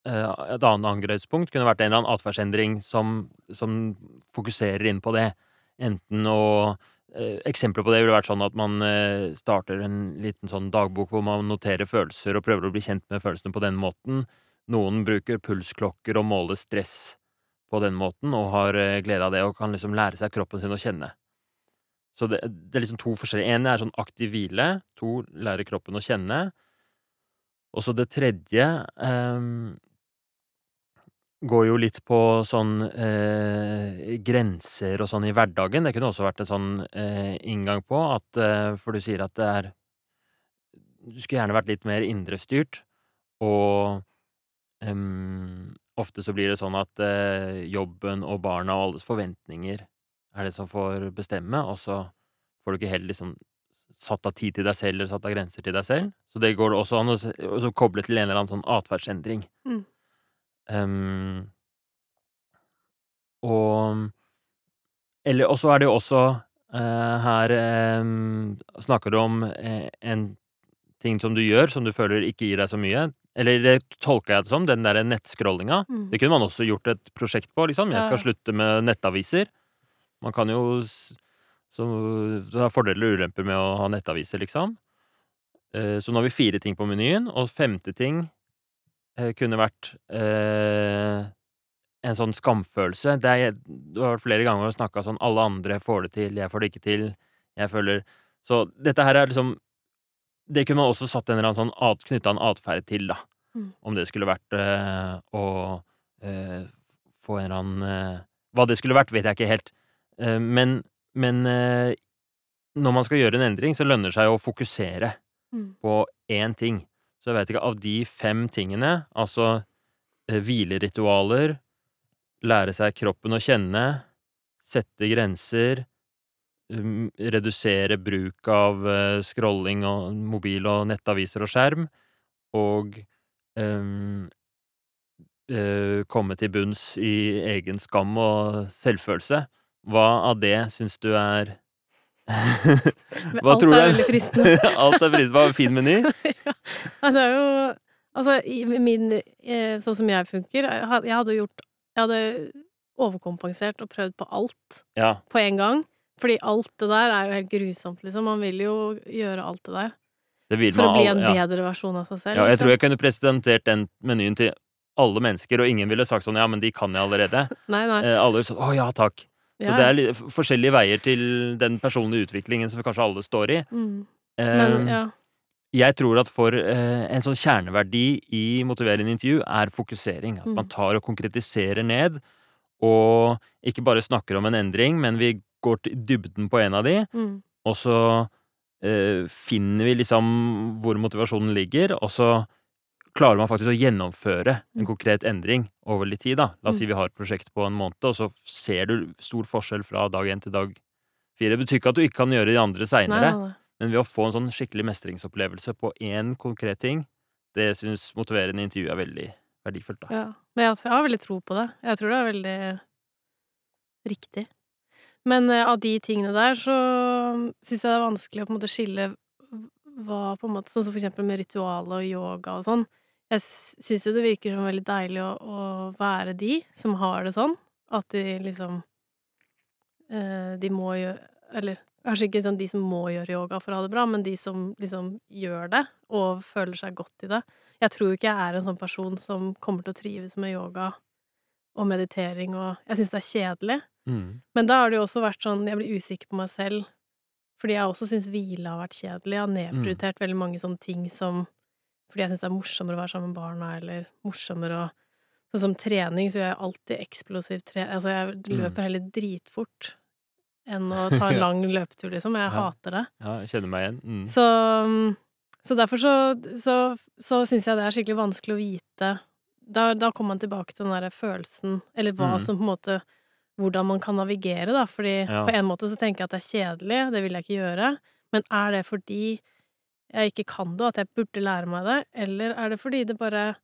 eh, Et annet angrepspunkt kunne vært en eller annen atferdsendring som, som fokuserer inn på det. Enten å Eksempler på det ville vært sånn at man eh, starter en liten sånn dagbok hvor man noterer følelser og prøver å bli kjent med følelsene på den måten. Noen bruker pulsklokker og måler stress på den måten og har eh, glede av det og kan liksom lære seg kroppen sin å kjenne. Så det, det er liksom to forskjellige. En er sånn aktiv hvile. To lærer kroppen å kjenne. Og så det tredje ehm, går jo litt på sånn eh, grenser og sånn i hverdagen. Det kunne også vært en sånn eh, inngang på at eh, For du sier at det er Du skulle gjerne vært litt mer indrestyrt, og em, ofte så blir det sånn at eh, jobben og barna og alles forventninger er det som får bestemme, og så får du ikke heller liksom satt av tid til deg selv eller satt av grenser til deg selv. Så det går også an å koble til en eller annen sånn atferdsendring. Mm. Ehm, og eller Og så er det jo også uh, her um, snakker du om uh, en ting som du gjør, som du føler ikke gir deg så mye. Eller det tolker jeg det som, den derre nettscrollinga. Mm. Det kunne man også gjort et prosjekt på, liksom. Jeg skal slutte med nettaviser. Man kan jo Så det er fordeler og ulemper med å ha nettaviser, liksom. Uh, Så nå har vi fire ting på menyen, og femte ting kunne vært eh, en sånn skamfølelse. Det er, du har vært flere ganger og snakka sånn 'alle andre får det til, jeg får det ikke til', jeg føler Så dette her er liksom Det kunne man også satt en eller annen sånn at, knytta en atferd til, da. Mm. Om det skulle vært eh, å eh, få en eller annen eh, Hva det skulle vært, vet jeg ikke helt. Eh, men men eh, når man skal gjøre en endring, så lønner det seg å fokusere Mm. på én ting. Så jeg vet ikke, av de fem tingene, altså eh, hvileritualer, lære seg kroppen å kjenne, sette grenser, um, redusere bruk av eh, scrolling og mobil og nettaviser og skjerm, og um, uh, komme til bunns i egen skam og selvfølelse. Hva av det syns du er Hva alt tror du er veldig fristende. (laughs) Alt er fristende. Hva er en fin meny? (laughs) ja. Det er jo Altså, i min eh, Sånn som jeg funker Jeg hadde gjort Jeg hadde overkompensert og prøvd på alt Ja. på en gang. Fordi alt det der er jo helt grusomt, liksom. Man vil jo gjøre alt det der. Det For å bli en ja. bedre versjon av seg selv. Ja, jeg liksom. tror jeg kunne presentert den menyen til alle mennesker, og ingen ville sagt sånn Ja, men de kan jeg allerede. (laughs) Nei, nei. Eh, alle ville sagt Å ja, takk. Så Ja, det er litt forskjellige veier til den personlige utviklingen som kanskje alle står i. Mm. Men ja. Jeg tror at for eh, en sånn kjerneverdi i motiverende intervju er fokusering. At man Mm. tar og konkretiserer ned, og ikke bare snakker om en endring, men vi går til dybden på en av de, Mm. og så eh, finner vi liksom hvor motivasjonen ligger, og så klarer man faktisk å gjennomføre en Mm. konkret endring over litt tid, da. La oss Mm. si vi har et prosjekt på en måned, og så ser du stor forskjell fra dag én til dag fire. Det betyr ikke at du ikke kan gjøre de andre seinere, men ved å få en sånn skikkelig mestringsopplevelse på én konkret ting, det syns motiverende intervju er veldig verdifullt, da. Ja. Men jeg, jeg har veldig tro på det. Jeg tror det er veldig riktig. Men eh, av de tingene der så syns jeg det er vanskelig å på en måte skille hva på en måte Sånn som for eksempel med ritualet og yoga og sånn. Jeg syns jo det virker som veldig deilig å, å være de som har det sånn. At de liksom eh, De må gjøre Eller kanskje ikke sånn de som må gjøre yoga for å ha det bra, men de som liksom gjør det og føler seg godt i det. Jeg tror ikke jeg er en sånn person som kommer til å trives med yoga og meditering og Jeg syns det er kjedelig. Mm. Men da har det jo også vært sånn Jeg blir usikker på meg selv, fordi jeg også syns hvile har vært kjedelig. Jeg har nedprioritert veldig mange sånne ting som Fordi jeg syns det er morsommere å være sammen med barna, eller morsommere å Sånn som trening, så gjør jeg alltid eksplosiv tre... Altså, jeg løper heller dritfort enn å (laughs) ta en lang løpetur, liksom. Jeg Ja. hater det. Ja, jeg kjenner meg igjen. Mm. Så, så derfor så, så, så syns jeg det er skikkelig vanskelig å vite Da, da kommer man tilbake til den der følelsen, eller hva Mm. som på en måte Hvordan man kan navigere, da. Fordi Ja. på en måte så tenker jeg at det er kjedelig, det vil jeg ikke gjøre. Men er det fordi jeg ikke kan det, og at jeg burde lære meg det, eller er det fordi det bare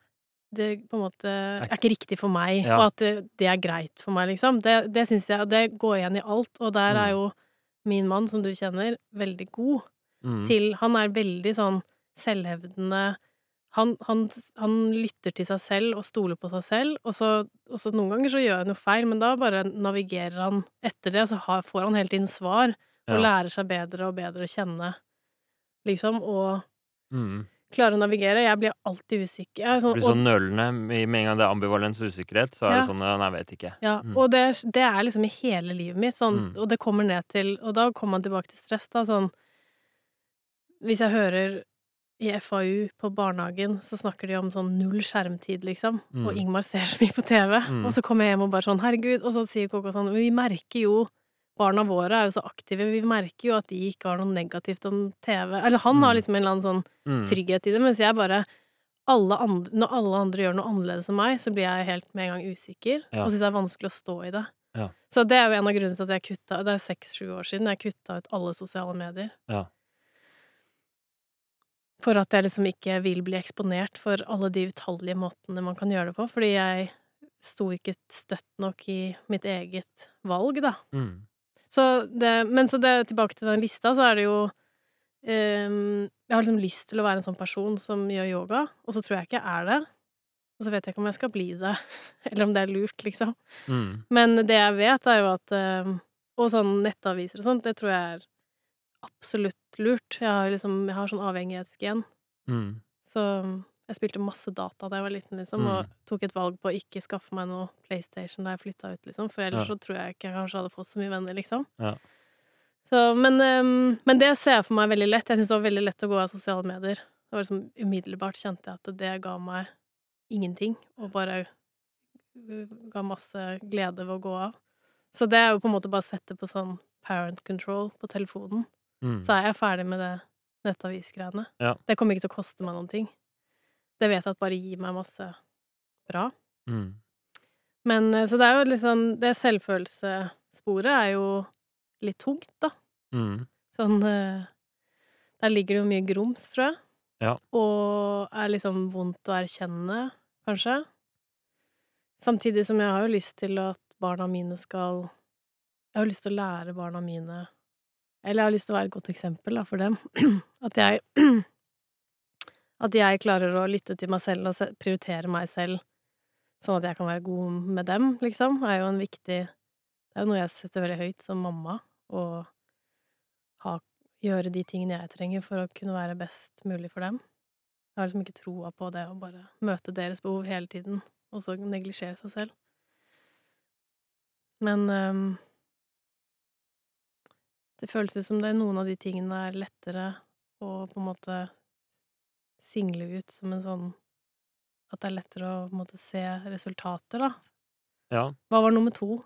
det på en måte er ikke riktig for meg, Ja. og at det, det er greit for meg, liksom. Det, det syns jeg, og det går igjen i alt, og der er Mm. jo min mann, som du kjenner, veldig god Mm. til Han er veldig sånn selvhevdende han, han, han lytter til seg selv og stoler på seg selv, og så, og så noen ganger så gjør han jo feil, men da bare navigerer han etter det, og så har, får han hele tiden svar, og Ja. lærer seg bedre og bedre å kjenne, liksom, og Mm. klare å navigere. Jeg blir alltid usikker. Jeg sånn, Blir sånn nølende. Med en gang det er ambivalens og usikkerhet, så er det sånn Nei, vet ikke. Ja, Mm. og det, det er liksom i hele livet mitt, sånn, Mm. og det kommer ned til Og da kommer man tilbake til stress, da, sånn Hvis jeg hører i FAU på barnehagen, så snakker de om sånn null skjermtid, liksom, og Mm. Ingmar ser så mye på TV, Mm. og så kommer jeg hjem og bare sånn, herregud, og så sier Koko sånn, vi merker jo Barna våre er jo så aktive, vi merker jo at de ikke har noe negativt om TV. Eller han har Mm. liksom en eller annen sånn Mm. trygghet i det, mens jeg bare alle andre, Når alle andre gjør noe annerledes enn meg, så blir jeg helt med en gang usikker, Ja. og syns det er vanskelig å stå i det. Ja. Så det er jo en av grunnene til at jeg kutta Det er seks-sju år siden jeg kutta ut alle sosiale medier. Ja. For at jeg liksom ikke vil bli eksponert for alle de utallige måtene man kan gjøre det på. Fordi jeg sto ikke støtt nok i mitt eget valg, da. Mm. Så det, men så det, tilbake til den lista, så er det jo um, Jeg har liksom lyst til å være en sånn person som gjør yoga, og så tror jeg ikke jeg er det. Og så vet jeg ikke om jeg skal bli det, (laughs) eller om det er lurt, liksom. Mm. Men det jeg vet, er jo at um, Og sånn nettaviser og sånt, det tror jeg er absolutt lurt. Jeg har liksom Jeg har sånn avhengighetsgen. Mm. Så jeg spilte masse data da jeg var liten, liksom, og Mm. tok et valg på å ikke skaffe meg noe PlayStation da jeg flytta ut, liksom, for ellers Ja. så tror jeg ikke jeg kanskje hadde fått så mye venner, liksom. Ja. Så, men, um, men det ser jeg for meg veldig lett. Jeg syns det var veldig lett å gå av sosiale medier. Det var liksom Umiddelbart kjente jeg at det ga meg ingenting, og bare ga masse glede ved å gå av. Så det er jo på en måte bare å sette på sånn parent control på telefonen, Mm. så er jeg ferdig med det nettavisgreiene. Ja. Det kommer ikke til å koste meg noen ting. Det vet jeg at bare gir meg masse bra. Mm. Men eh, så det er jo litt sånn Det selvfølelsessporet er jo litt tungt, da. Mm. Sånn eh, Der ligger det jo mye grums, tror jeg. Ja. Og er liksom vondt å erkjenne, kanskje. Samtidig som jeg har jo lyst til at barna mine skal Jeg har lyst til å lære barna mine Eller jeg har lyst til å være et godt eksempel da, for dem. (clears throat) At jeg At jeg klarer å lytte til meg selv og prioritere meg selv, sånn at jeg kan være god med dem, liksom, er jo en viktig Det er jo noe jeg setter veldig høyt som mamma, å ha, gjøre de tingene jeg trenger for å kunne være best mulig for dem. Jeg har liksom ikke troa på det å bare møte deres behov hele tiden. og så neglisjere seg selv. Men um, det føles ut som det er noen av de tingene er lettere å på en måte single ut som en sånn At det er lettere å måte se resultater, da. Ja. Hva var nummer to?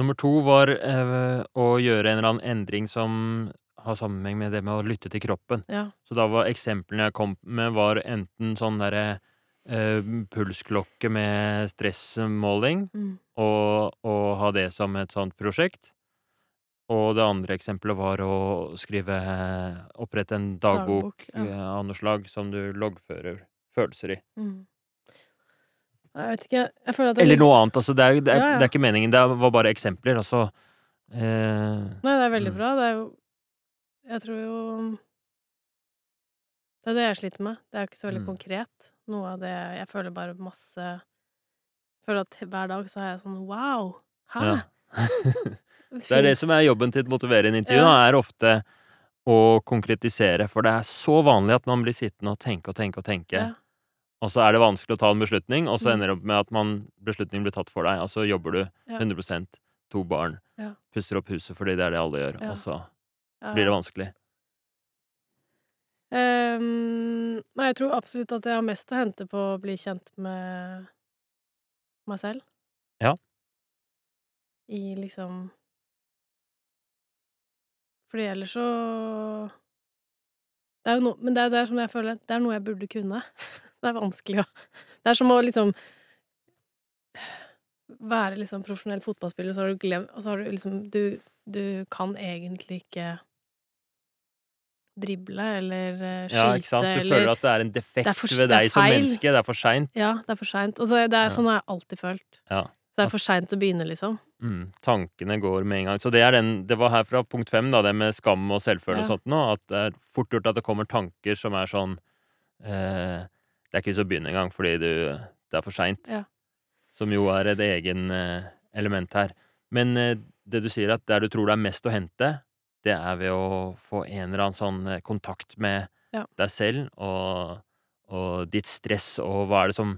Nummer to var eh, å gjøre en eller annen endring som har sammenheng med det med å lytte til kroppen. Ja. Så da var eksemplene jeg kom med, var enten sånn derre eh, pulsklokke med stressmåling, Mm. og, og ha det som et sånt prosjekt. Og det andre eksempelet var å skrive Opprette en dagbok, Dagbok, ja. eh, av noe slag som du loggfører følelser i. Mm. Jeg vet ikke. Jeg føler at det er Eller noe annet. Altså, det, er, det, er, Ja, ja. det er ikke meningen. Det var bare eksempler. Altså eh, Nei, det er veldig Mm. bra. Det er jo Jeg tror jo Det er det jeg sliter med. Det er jo ikke så veldig Mm. konkret. Noe av det Jeg føler bare masse Jeg føler at hver dag så er jeg sånn Wow! Hæ? Ja. (laughs) (laughs) Det er det som er jobben til et motiverende intervju, Ja. er ofte å konkretisere. For det er så vanlig at man blir sittende og tenke og tenke og tenke, Ja. og så er det vanskelig å ta en beslutning, og så Mm. ender det opp med at man, beslutningen blir tatt for deg, og så jobber du 100% to barn, Ja. pusser opp huset fordi det er det alle gjør, og så blir det vanskelig. Um, nei, jeg tror absolutt at jeg har mest å hente på å bli kjent med meg selv. Ja. I liksom Fordi ellers så Det er jo noe Men det er jo det som jeg føler Det er noe jeg burde kunne. (laughs) Det er vanskelig å Det er som å liksom være liksom profesjonell fotballspiller, så har du glemt Og så har du liksom Du, du kan egentlig ikke drible eller eh, skyte Ja, ikke sant? Du eller føler at det er en defekt er for- ved deg som menneske. Det er for seint. Ja, det er for seint. Og så det er sånn har jeg alltid følt. Ja. Så det er for seint å begynne, liksom. Mm, tankene går med en gang. Så det, er den, det var her fra punkt fem, da, det med skam og selvfølelse og sånt nå, at det er fort gjort at det kommer tanker som er sånn eh, Det er ikke vits å begynne engang, fordi du, det er for seint. Ja. Som jo er et egen eh, element her. Men eh, det du sier, at der du tror det er mest å hente, det er ved å få en eller annen sånn eh, kontakt med Ja. deg selv og, og ditt stress, og hva er det som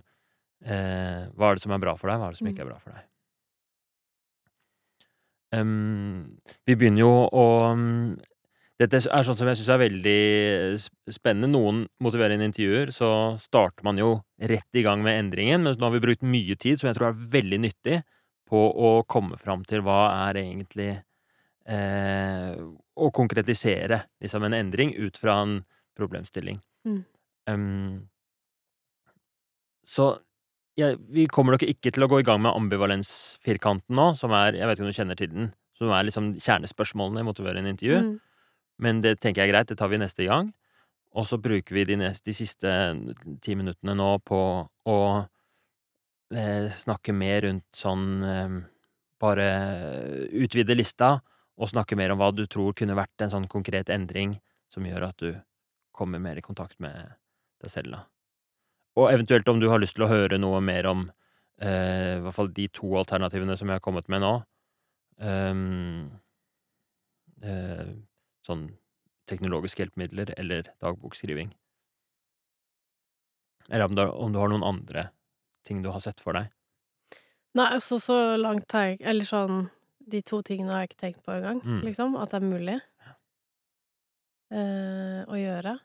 eh, Hva er det som er bra for deg, hva er det som ikke Mm. er bra for deg. Um, vi begynner jo å um, Dette er sånn som jeg syns er veldig spennende. Noen motiverende intervjuer, så starter man jo rett i gang med endringen, men nå har vi brukt mye tid, som jeg tror er veldig nyttig, på å komme fram til hva er egentlig eh, Å konkretisere liksom en endring ut fra en problemstilling. Mm. Um, så jeg, vi kommer nok ikke til å gå i gang med ambivalensfirkanten nå, som er Jeg vet ikke om du kjenner til den, som er liksom kjernespørsmålene i motiverende intervju. Mm. Men det tenker jeg er greit, det tar vi neste gang. Og så bruker vi de, neste, de siste ti minuttene nå på å eh, snakke mer rundt sånn eh, Bare utvide lista, og snakke mer om hva du tror kunne vært en sånn konkret endring som gjør at du kommer mer i kontakt med deg selv, da. Og eventuelt om du har lyst til å høre noe mer om eh, i hvert fall de to alternativene som jeg har kommet med nå. Um, eh, sånn teknologiske hjelpemidler eller dagbokskriving. Eller om du, om du har noen andre ting du har sett for deg. Nei, altså så langt har jeg Eller sånn De to tingene har jeg ikke tenkt på engang, Mm. liksom. At det er mulig eh, å gjøre.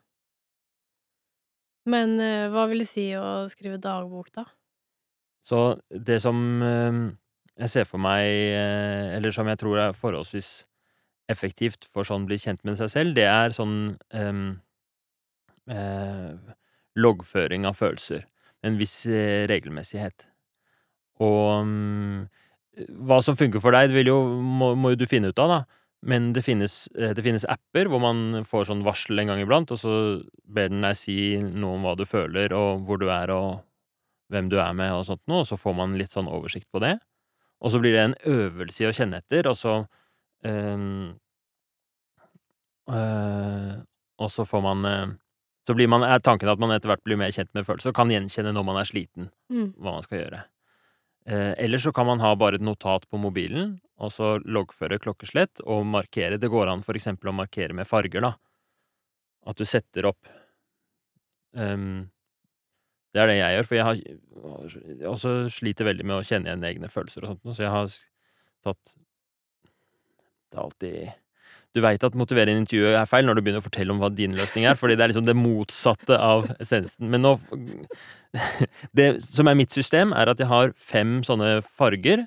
Men eh, hva vil det si å skrive dagbok, da? Så det som eh, jeg ser for meg, eh, eller som jeg tror er forholdsvis effektivt for sånn bli kjent med seg selv, det er sånn um, eh, loggføring av følelser. En viss regelmessighet. Og um, hva som funker for deg, det jo, må, må du finne ut av, da. Men det finnes, eh, det finnes apper hvor man får sånn varsel en gang iblant, og så ber den deg si noe om hva du føler, og hvor du er, og hvem du er med, og sånt noe, og så får man litt sånn oversikt på det. Og så blir det en øvelse i å kjenne etter, og så ehm, øh, Og så får man eh, Så blir man, er tanken at man etter hvert blir mer kjent med følelser, og kan gjenkjenne når man er sliten Mm. hva man skal gjøre. Eh, eller så kan man ha bare et notat på mobilen, og så loggføre klokkeslett og markere. Det går an for eksempel å markere med farger, da. At du setter opp um, Det er det jeg gjør, for jeg har jeg også sliter veldig med å kjenne igjen egne følelser og sånt så jeg har tatt Det er alltid Du veit at motiverende intervju er feil når du begynner å fortelle om hva din løsning er, fordi det er liksom det motsatte av essensen. Men nå (laughs) Det som er mitt system, er at jeg har fem sånne farger.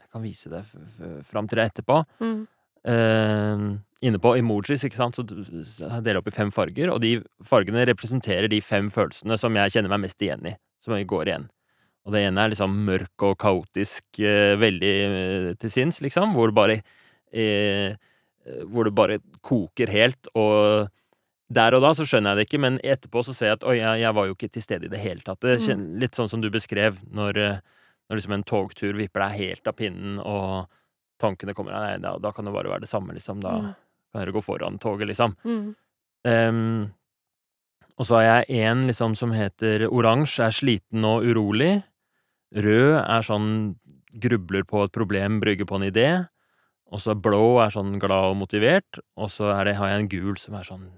Jeg kan vise det f fram til deg etterpå. Mm. Eh, inne på emojis, ikke sant, så jeg deler opp i fem farger, og de fargene representerer de fem følelsene som jeg kjenner meg mest igjen i, som går igjen. Og det ene er liksom mørk og kaotisk, eh, veldig til sinns, liksom, hvor bare eh, hvor det bare koker helt, og der og da så skjønner jeg det ikke, men etterpå så ser jeg at oi, jeg, jeg var jo ikke til stede i det hele tatt. Det kjenner, litt sånn som du beskrev, når, når liksom en togtur vipper deg helt av pinnen, og tankene kommer Nei, da, da kan det bare være det samme, liksom. Da Mm. kan dere gå foran toget, liksom. Mm. Um, og så har jeg en liksom som heter oransje er sliten og urolig. Rød er sånn grubler på et problem, brygger på en idé. Og så blå er sånn glad og motivert. Og så det, har jeg en gul som er sånn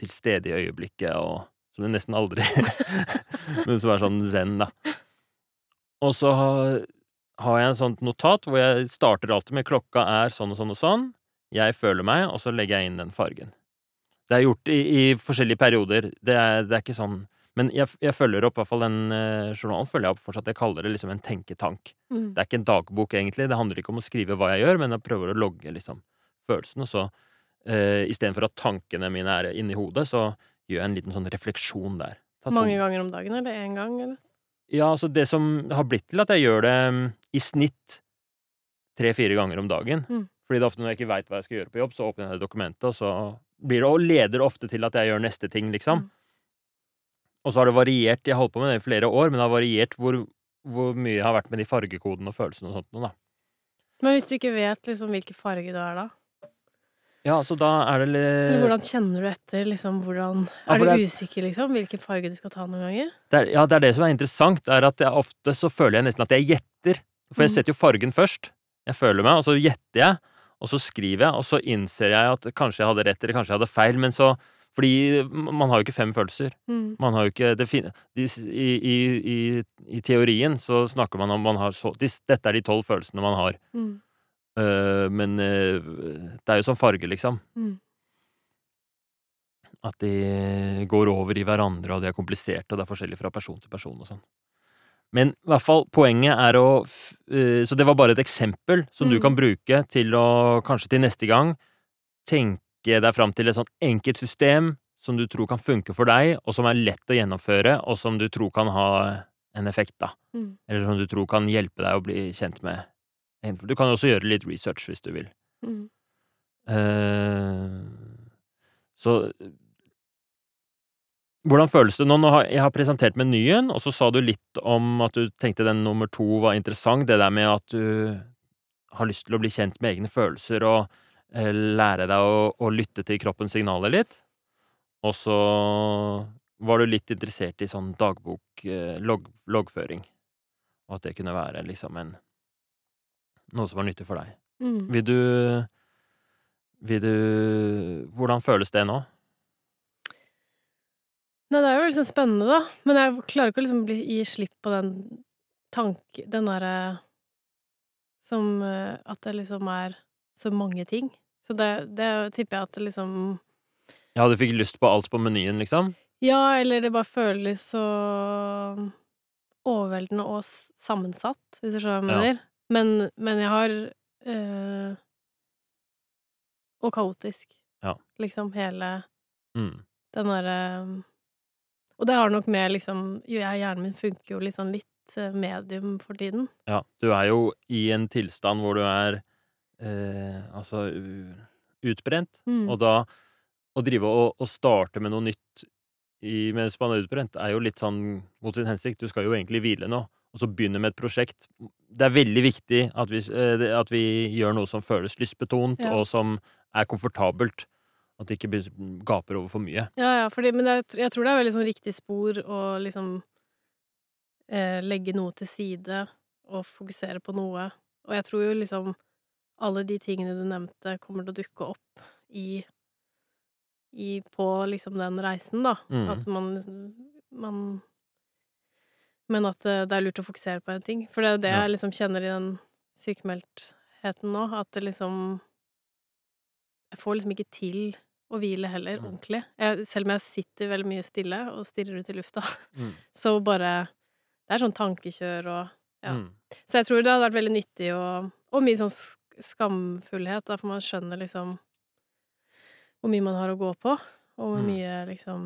til stede i øyeblikket, og som det nesten aldri (laughs) Men som er sånn zen, da. Og så har, har jeg en sånt notat hvor jeg starter alltid med klokka er sånn og sånn og sånn. Jeg føler meg, og så legger jeg inn den fargen. Det er gjort i, i forskjellige perioder. Det er, det er ikke sånn Men jeg, jeg følger opp, i hvert fall den eh, journalen følger jeg opp fortsatt. Jeg kaller det liksom en tenketank. Mm. Det er ikke en dagbok, egentlig. Det handler ikke om å skrive hva jeg gjør, men jeg prøver å logge liksom følelsen, og så eh, istedenfor at tankene mine er inni hodet, så gjør jeg en liten sånn refleksjon der. Mange ganger om dagen, eller én gang, eller? ja, altså det som har blitt til at jeg gjør det mm, i snitt tre-fire ganger om dagen. Mm. Fordi det er ofte når jeg ikke veit hva jeg skal gjøre på jobb, så åpner jeg det dokumentet, og så blir det Og leder ofte til at jeg gjør neste ting, liksom. Mm. Og så har det variert, jeg har holdt på med det i flere år, men det har variert hvor, hvor mye jeg har vært med de fargekodene og følelsene og sånt noe, da. Men hvis du ikke vet liksom hvilken farge du er da, Ja, så da er det litt hvordan kjenner du etter? Liksom, hvordan Ja, Er for du usikker, liksom? Hvilken farge du skal ta noen ganger? det er, Ja, det er det som er interessant, er at jeg ofte så føler jeg nesten at jeg gjetter. For jeg Mm. setter jo fargen først. Jeg føler meg, og så gjetter jeg, og så skriver jeg, og så innser jeg at kanskje jeg hadde rett, eller kanskje jeg hadde feil, men så Fordi man har jo ikke fem følelser. Mm. Man har jo ikke det fine de, i, i, i, I teorien så snakker man om man har så de, Dette er de tolv følelsene man har. Mm. Uh, men uh, det er jo som farge, liksom. Mm. At de går over i hverandre, og de er kompliserte, og det er forskjellig fra person til person og sånn. Men i hvert fall, poenget er å øh, Så det var bare et eksempel som du Mm. kan bruke til å kanskje til neste gang tenke deg fram til et sånn enkelt system som du tror kan funke for deg, og som er lett å gjennomføre, og som du tror kan ha en effekt, da. Mm. Eller som du tror kan hjelpe deg å bli kjent med. Du kan jo også gjøre litt research hvis du vil. Mm. Uh, så hvordan føles det nå? nå har, jeg har presentert menyen, og så sa du litt om at du tenkte den nummer to var interessant. Det der med at du har lyst til å bli kjent med egne følelser og lære deg å, å lytte til kroppens signaler litt. Og så var du litt interessert i sånn dagbok, log, loggføring, Og at det kunne være liksom en Noe som var nyttig for deg. Mm. Vil du Vil du Hvordan føles det nå? Nei, det er jo liksom spennende, da. Men jeg klarer ikke å liksom bli, gi slipp på den tanke... Den derre Som eh, At det liksom er så mange ting. Så det, det tipper jeg at det liksom Ja, du fikk lyst på alt på menyen, liksom? Ja, eller det bare føles så overveldende og sammensatt, hvis du skjønner hva jeg Ja. mener. Men, men jeg har øh, Og kaotisk. Ja. Liksom hele Mm. den derre Og det har nok med liksom jo, jeg, Hjernen min funker jo litt sånn litt eh, medium for tiden. Ja. Du er jo i en tilstand hvor du er eh, altså utbrent, Mm. og da å drive og, og starte med noe nytt i, mens man er utbrent, er jo litt sånn mot sin hensikt. Du skal jo egentlig hvile nå, og så begynne med et prosjekt. Det er veldig viktig at vi, eh, at vi gjør noe som føles lystbetont, Ja. og som er komfortabelt. At det ikke gaper over for mye. Ja, ja, fordi, men jeg, jeg tror det er veldig sånn riktig spor å liksom eh, legge noe til side og fokusere på noe. Og jeg tror jo liksom alle de tingene du nevnte, kommer til å dukke opp i, i På liksom den reisen, da. Mm. At man man men at det, det er lurt å fokusere på en ting. For det er jo det Ja. jeg liksom kjenner i den sykemeldtheten nå, at det liksom Jeg får liksom ikke til å hvile heller Mm. ordentlig. Jeg, selv om jeg sitter veldig mye stille og stirrer ut i lufta, Mm. (laughs) så bare Det er sånn tankekjør og Ja. Mm. Så jeg tror det hadde vært veldig nyttig og, og mye sånn skamfullhet, da, for man skjønner liksom hvor mye man har å gå på, og hvor Mm. mye liksom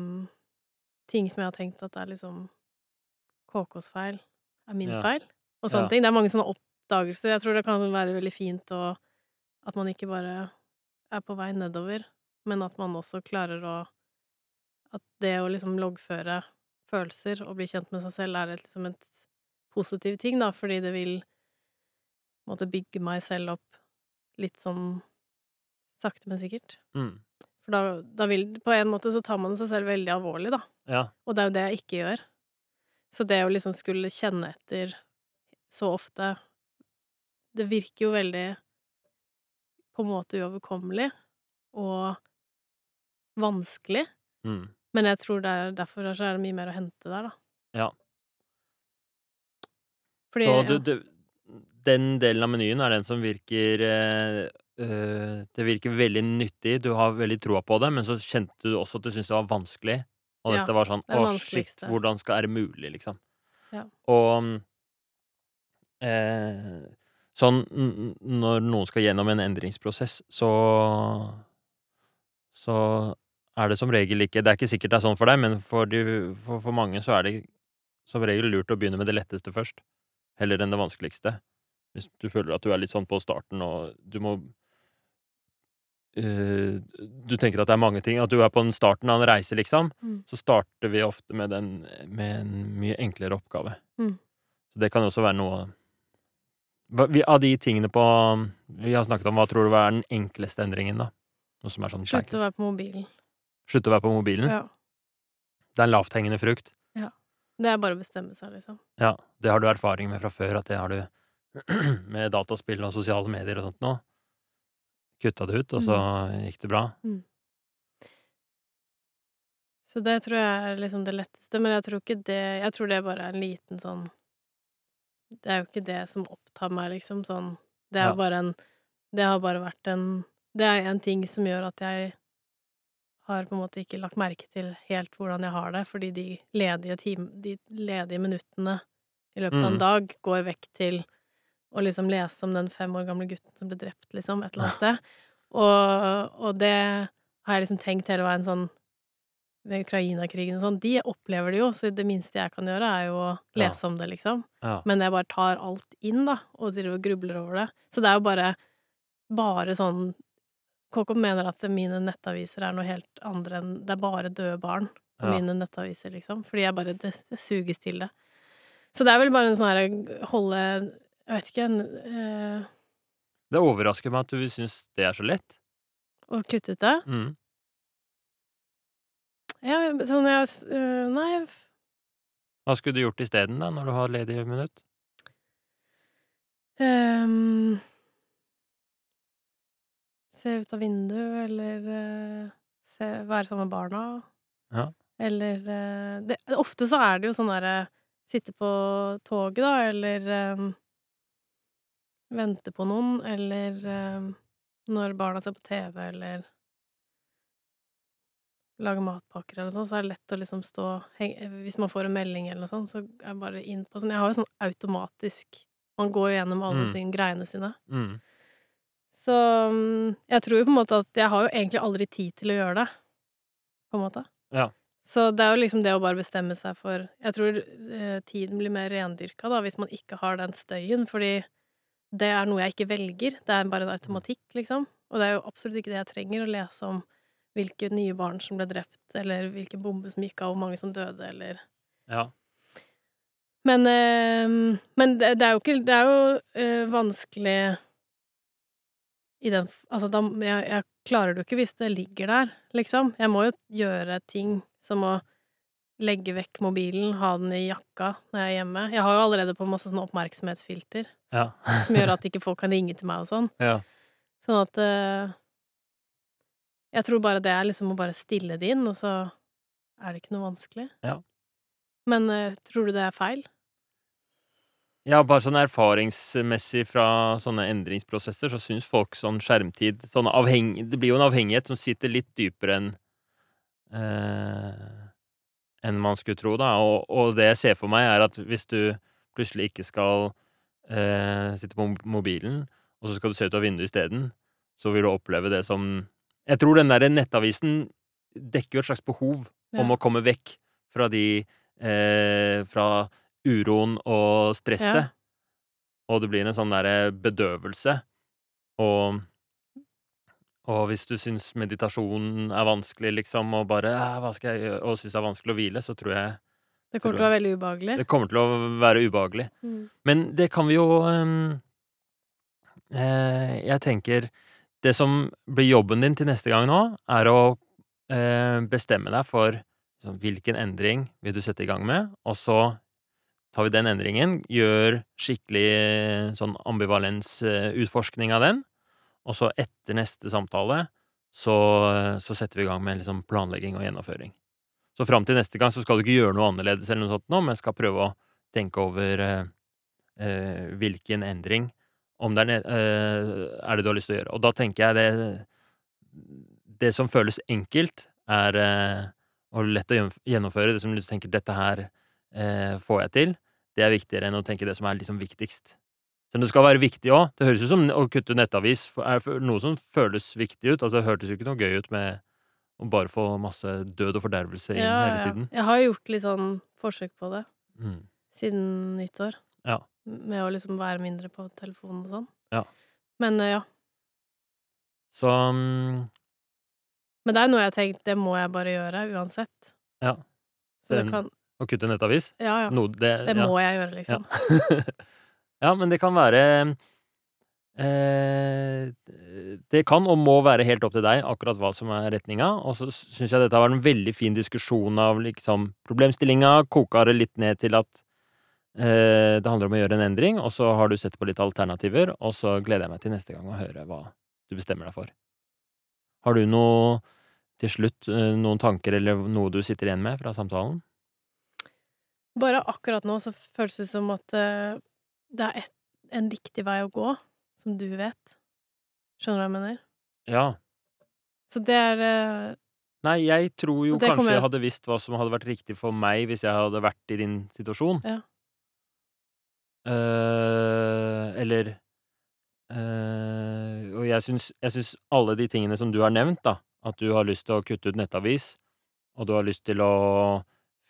ting som jeg har tenkt at er liksom KKs feil, er min Ja. feil, og sånne Ja. ting. Det er mange sånne oppdagelser. Jeg tror det kan være veldig fint å, at man ikke bare er på vei nedover, men at man også klarer å At det å liksom loggføre følelser og bli kjent med seg selv er et, liksom et positiv ting, da, fordi det vil måtte bygge meg selv opp litt sånn sakte, men sikkert. Mm. For da, da vil På en måte så tar man seg selv veldig alvorlig, da. Ja. Og det er jo det jeg ikke gjør. Så det å liksom skulle kjenne etter så ofte Det virker jo veldig på en måte uoverkommelig og vanskelig, Mm. men jeg tror det er derfor er det mye mer å hente der, da. Ja. Fordi Så du, du Den delen av menyen er den som virker eh, Det virker veldig nyttig, du har veldig troa på det, men så kjente du også at du syntes det var vanskelig. Og Ja, dette var sånn Å, shit, hvordan skal er det mulig, liksom? Ja. Og eh, sånn Når noen skal gjennom en endringsprosess, så Så er det som regel ikke Det er ikke sikkert det er sånn for deg, men for, de, for, for mange så er det som regel lurt å begynne med det letteste først, heller enn det vanskeligste. Hvis du føler at du er litt sånn på starten, og du må Uh, Du tenker at det er mange ting, at du er på den starten av en reise, liksom, Mm. så starter vi ofte med, den, med en mye enklere oppgave. Mm. Så det kan også være noe vi, Av de tingene på vi har snakket om, hva tror du er den enkleste endringen, da? Noe som er sånn Slutt å være på mobilen. Slutte å være på mobilen? Ja. Det er en lavthengende frukt. Ja. Det er bare å bestemme seg, liksom. Ja, det har du erfaring med fra før, at det har du (clears throat) med dataspill og sosiale medier og sånt nå. Kutta det ut, og så gikk det bra. Så det tror jeg er liksom det letteste, men jeg tror ikke det Jeg tror det bare er en liten sånn Det er jo ikke det som opptar meg, liksom, sånn Det er Ja. bare en Det har bare vært en Det er en ting som gjør at jeg har på en måte ikke lagt merke til helt hvordan jeg har det, fordi de ledige time, de ledige minuttene i løpet av Mm. en dag går vekk til å liksom lese om den fem år gamle gutten som ble drept, liksom, et eller annet sted. Og, og det har jeg liksom tenkt hele veien sånn med Ukraina-krigen og sånn, de opplever det jo, så det minste jeg kan gjøre, er jo å Ja. lese om det, liksom. Ja. Men jeg bare tar alt inn, da, og driver og grubler over det. Så det er jo bare bare sånn KK mener at mine nettaviser er noe helt andre enn Det er bare døde barn på Ja. mine nettaviser, liksom. Fordi jeg bare Det, det suges til det. Så det er vel bare en sånn herre holde Jeg vet ikke en eh, Det overrasker meg at du syns det er så lett. Å kutte ut det. Mm. Ja, sånn jeg eh, Nei, Hva skulle du gjort isteden, da, når du har ledig minutt? Ehm, se ut av vinduet, eller eh, se, være sammen med barna. Ja. Eller eh, det, Ofte så er det jo sånn derre Sitte på toget, da, eller ehm, vente på noen, eller ehm, når barna ser på TV, eller lager matpakker eller sånn, så er det lett å liksom stå heng- Hvis man får en melding eller noe sånt, så er jeg bare inn på sånn Jeg har jo sånn automatisk Man går jo gjennom alle Mm. sine greiene sine. Mm. Så mm, jeg tror jo på en måte at jeg har jo egentlig aldri tid til å gjøre det, på en måte. Ja. Så det er jo liksom det å bare bestemme seg for Jeg tror eh, tiden blir mer rendyrka da, hvis man ikke har den støyen, fordi det er noe jeg ikke velger. Det er bare en automatikk, liksom. Og det er jo absolutt ikke det jeg trenger, å lese om hvilke nye barn som ble drept, eller hvilke bomber som gikk av, hvor mange som døde, eller Ja. Men, eh, men det, det er jo ikke Det er jo eh, vanskelig i den Altså, da jeg, jeg klarer det jo ikke hvis det ligger der, liksom. Jeg må jo gjøre ting som å legge vekk mobilen, ha den i jakka når jeg er hjemme. Jeg har jo allerede på masse sånn oppmerksomhetsfilter Ja. som gjør at (laughs) ikke folk kan ringe til meg og sånn. ja. Sånn at uh, Jeg tror bare det er liksom å bare stille det inn, og så er det ikke noe vanskelig. Ja. Men uh, tror du det er feil? Ja, bare sånn erfaringsmessig fra sånne endringsprosesser, så syns folk sånn skjermtid sånn avheng Det blir jo en avhengighet som sitter litt dypere enn eh, enn man skulle tro, da. Og, og det jeg ser for meg, er at hvis du plutselig ikke skal eh, sitte på mobilen, og så skal du se ut av vinduet isteden, så vil du oppleve det som Jeg tror den derre nettavisen dekker jo et slags behov Ja. om å komme vekk fra de eh, Fra uroen og stresset. Ja. Og det blir en sånn derre bedøvelse. Og og hvis du syns meditasjon er vanskelig, liksom, og bare «Æ, hva skal jeg gjøre? Og syns det er vanskelig å hvile, så tror jeg Det kommer til å være veldig ubehagelig. det kommer til å være ubehagelig. Mm. Men det kan vi jo ehm, eh, Jeg tenker Det som blir jobben din til neste gang nå, er å eh, bestemme deg for liksom, hvilken endring vil du sette i gang med, og så tar vi den endringen, gjør skikkelig eh, sånn ambivalensutforskning av den, og så etter neste samtale så, så setter vi i gang med liksom planlegging og gjennomføring. Så fram til neste gang så skal du ikke gjøre noe annerledes eller noe sånt nå, men skal prøve å tenke over eh, eh, hvilken endring om det er, eh, er det du har lyst til å gjøre. Og da tenker jeg det Det som føles enkelt, er eh, og lett å gjennomføre. Det som du tenker 'dette her eh, får jeg til', det er viktigere enn å tenke det som er liksom viktigst. Så det skal være viktig òg. Det høres ut som å kutte nettavis er noe som føles viktig ut. Altså, det hørtes jo ikke noe gøy ut med å bare få masse død og fordervelse inn Ja, hele ja. tiden. Jeg har gjort litt sånn forsøk på det Mm. siden nyttår. Ja. Med å liksom være mindre på telefonen og sånn. Ja. Men eh, ja. Så um... Men det er noe jeg har tenkt, det må jeg bare gjøre uansett. Ja. Så det Den- kan å kutte nettavis Ja, ja. No, det, Det ja. må jeg gjøre, liksom. (laughs) Ja. men det kan være eh, Det kan og må være helt opp til deg akkurat hva som er retninga. Og så syns jeg dette har vært en veldig fin diskusjon av liksom problemstillinga. Koka det litt ned til at eh, det handler om å gjøre en endring, og så har du sett på litt alternativer, og så gleder jeg meg til neste gang å høre hva du bestemmer deg for. Har du noe til slutt, eh, noen tanker eller noe du sitter igjen med fra samtalen? Bare akkurat nå så føles det som at eh, det er et, en riktig vei å gå, som du vet. Skjønner du hva jeg mener? Ja. Så det er eh, Nei, jeg tror jo kanskje kommer jeg hadde visst hva som hadde vært riktig for meg hvis jeg hadde vært i din situasjon. Ja. Uh, eller uh, Og jeg syns, jeg syns alle de tingene som du har nevnt, da, at du har lyst til å kutte ut nettavis, og du har lyst til å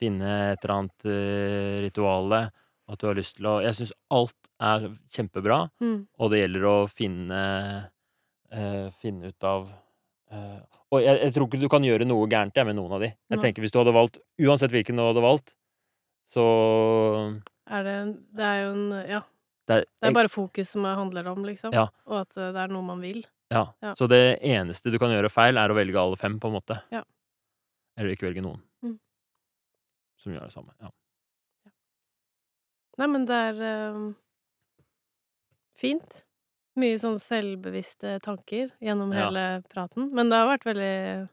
finne et eller annet uh, rituale, at du har lyst til å Jeg syns alt er kjempebra, mm, og det gjelder å finne uh, Finne ut av uh, Og jeg, jeg tror ikke du kan gjøre noe gærent jeg, med noen av de. Jeg Nei. tenker Hvis du hadde valgt Uansett hvilken du hadde valgt, så er det Det er jo en Ja. det er, Det er bare fokus som handler om, liksom. Ja. Og at det er noe man vil. ja. ja. Så det eneste du kan gjøre feil, er å velge alle fem, på en måte. Ja. Eller ikke velge noen. Mm. Som gjør det samme. Ja. Nei, men det er eh, fint. Mye sånn selvbevisste tanker gjennom Ja. hele praten. Men det har vært veldig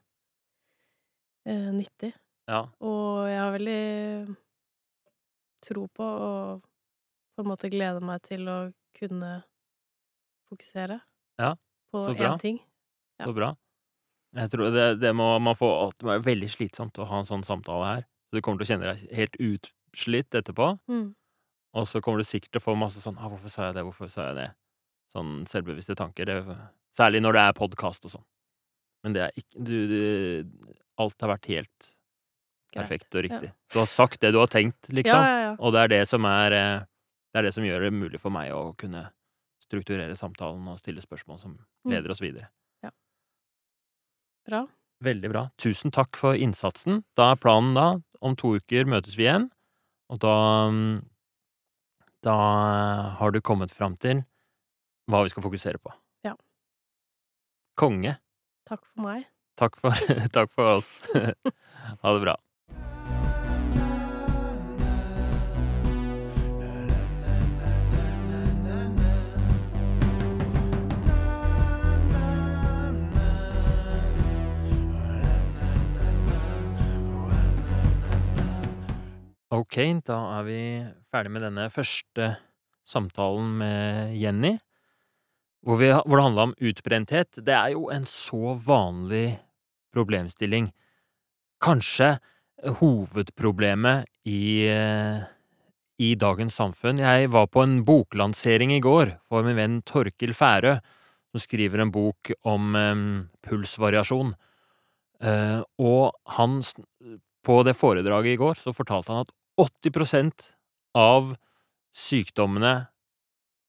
eh, nyttig. ja. Og jeg har veldig tro på og på en måte gleder meg til å kunne fokusere Ja, på så bra. én ting. Så bra. Jeg tror det, det må man få Det må være veldig slitsomt å ha en sånn samtale her. Så du kommer til å kjenne deg helt utslitt etterpå. Mm. Og så kommer du sikkert til å få masse sånn ah, 'Hvorfor sa jeg det? Hvorfor sa jeg det?' Sånn selvbevisste tanker. Det, særlig når det er podkast og sånn. Men det er ikke du, du Alt har vært helt perfekt og riktig. Du har sagt det du har tenkt, liksom. ja, ja. Og det er det som er eh, Det er det som gjør det mulig for meg å kunne strukturere samtalen og stille spørsmål som Mm. leder oss videre. Ja. Bra. Veldig bra. Tusen takk for innsatsen. Da er planen da om to uker møtes vi igjen, og da mm, Da har du kommet fram til hva vi skal fokusere på. Ja. Konge. Takk for meg. Takk for, (laughs) takk for oss. (laughs) ha det bra. Ok, da er vi ferdig med denne første samtalen med Jenny, hvor, vi, hvor det handla om utbrenthet. Det er jo en så vanlig problemstilling. Kanskje hovedproblemet i, i dagens samfunn. Jeg var på en boklansering i går for min venn Torkil Færø, som skriver en bok om um, pulsvariasjon. Uh, og han, på det foredraget i går, så fortalte han at 80% av sykdommene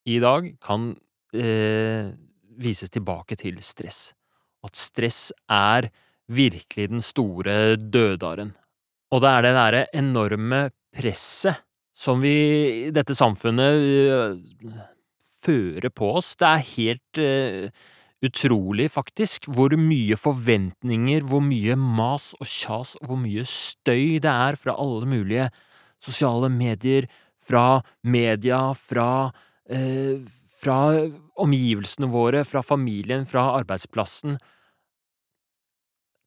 i dag kan eh, vises tilbake til stress. At stress er virkelig den store dødaren. Og det er det derre enorme presset som vi i dette samfunnet uh, fører på oss. Det er helt uh, utrolig, faktisk, hvor mye forventninger, hvor mye mas og kjas, og hvor mye støy det er fra alle mulige sosiale medier, fra media, fra eh, fra omgivelsene våre, fra familien, fra arbeidsplassen.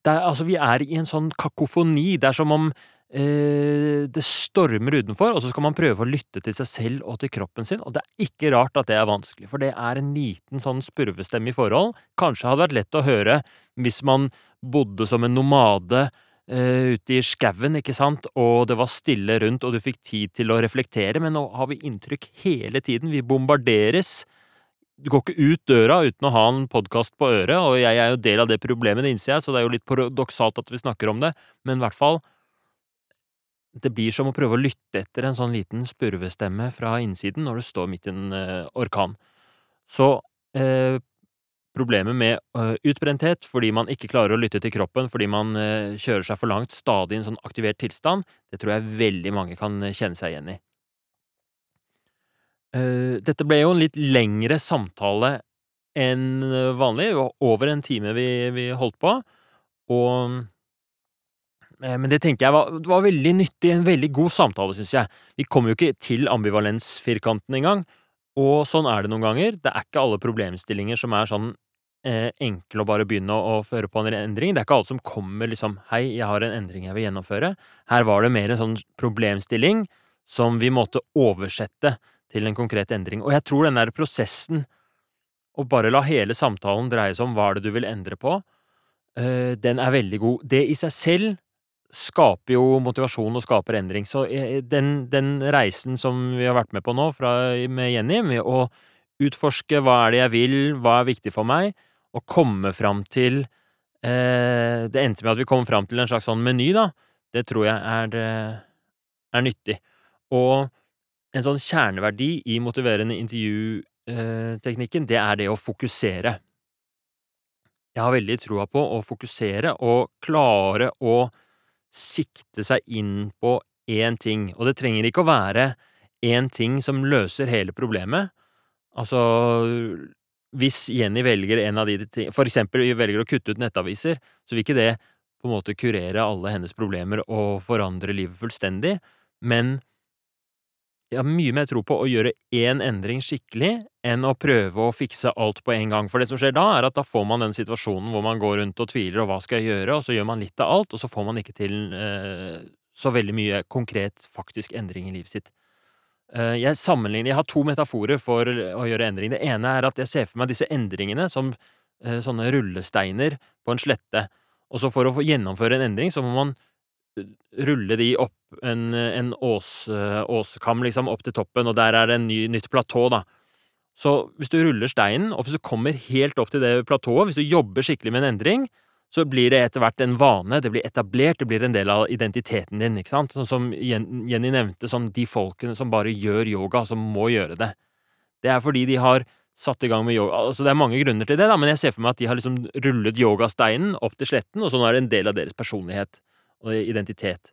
Er, altså, vi er i en sånn kakofoni. Det er som om eh, det stormer utenfor, og så skal man prøve å lytte til seg selv og til kroppen sin. Og det er ikke rart at det er vanskelig, for det er en liten sånn spurvestemme i forhold. Kanskje hadde vært lett å høre hvis man bodde som en nomade ute i skauen, ikke sant, og det var stille rundt, og du fikk tid til å reflektere, men nå har vi inntrykk hele tiden. Vi bombarderes du går ikke ut døra uten å ha en podkast på øret, og jeg er jo del av det problemet, det innser jeg, så det er jo litt paradoksalt at vi snakker om det, men i hvert fall det blir som å prøve å lytte etter en sånn liten spurvestemme fra innsiden når du står midt i en uh, orkan. Så uh, problemet med uh, utbrenthet fordi man ikke klarer å lytte til kroppen fordi man kjører seg for langt, stadig i en sånn aktivert tilstand, det tror jeg veldig mange kan kjenne seg igjen i. dette ble jo en litt lengre samtale enn vanlig, over en time vi, vi holdt på, og Eh, men det tenker jeg var, var veldig nyttig, en veldig god samtale, syns jeg. Vi kommer jo ikke til ambivalensfirkanten engang, og sånn er det noen ganger. Det er ikke alle problemstillinger som er sånn eh, enkle å bare begynne å, å, føre på en endring. Det er ikke alle som kommer liksom 'hei, jeg har en endring jeg vil gjennomføre'. Her var det mer en sånn problemstilling som vi måtte oversette til en konkret endring. Og jeg tror den der prosessen, å bare la hele samtalen dreie seg om hva er det du vil endre på, eh, den er veldig god. Det i seg selv skaper jo motivasjon og skaper endring. Så eh, den, den, reisen som vi har vært med på nå fra, med Jenny, med å utforske hva er det jeg vil, hva er viktig for meg, og komme fram til eh, Det endte med at vi kom fram til en slags sånn meny, da. Det tror jeg er, eh, er nyttig. Og en sånn kjerneverdi i motiverende intervjuteknikken, det er det å fokusere. Jeg har veldig troa på å fokusere og klare å sikte seg inn på én ting, og det trenger ikke å være én ting som løser hele problemet. Altså, hvis Jenny velger en av de tingene, For eksempel velger å kutte ut nettaviser, så vil ikke det på en måte kurere alle hennes problemer og forandre livet fullstendig, men jeg har mye mer tro på å gjøre én endring skikkelig enn å prøve å fikse alt på en gang. For det som skjer da, er at da får man den situasjonen hvor man går rundt og tviler, og hva skal jeg gjøre, og så gjør man litt av alt, og så får man ikke til eh, så veldig mye konkret, faktisk endring i livet sitt. Eh, jeg sammenligner Jeg har to metaforer for å gjøre endring. Det ene er at jeg ser for meg disse endringene som eh, sånne rullesteiner på en slette, og så for å gjennomføre en endring, så må man rulle de opp en, en ås, åskam liksom opp til toppen, og der er det en ny, nytt platå, da. Så hvis du ruller steinen, og hvis du kommer helt opp til det platået, hvis du jobber skikkelig med en endring, så blir det etter hvert en vane, det blir etablert, det blir en del av identiteten din, ikke sant? Sånn som Jenny nevnte, sånn de folkene som bare gjør yoga, som må gjøre det. Det er fordi de har satt i gang med yoga Altså, det er mange grunner til det, da, men jeg ser for meg at de har liksom rullet yogasteinen opp til sletten, og så nå er det en del av deres personlighet og identitet.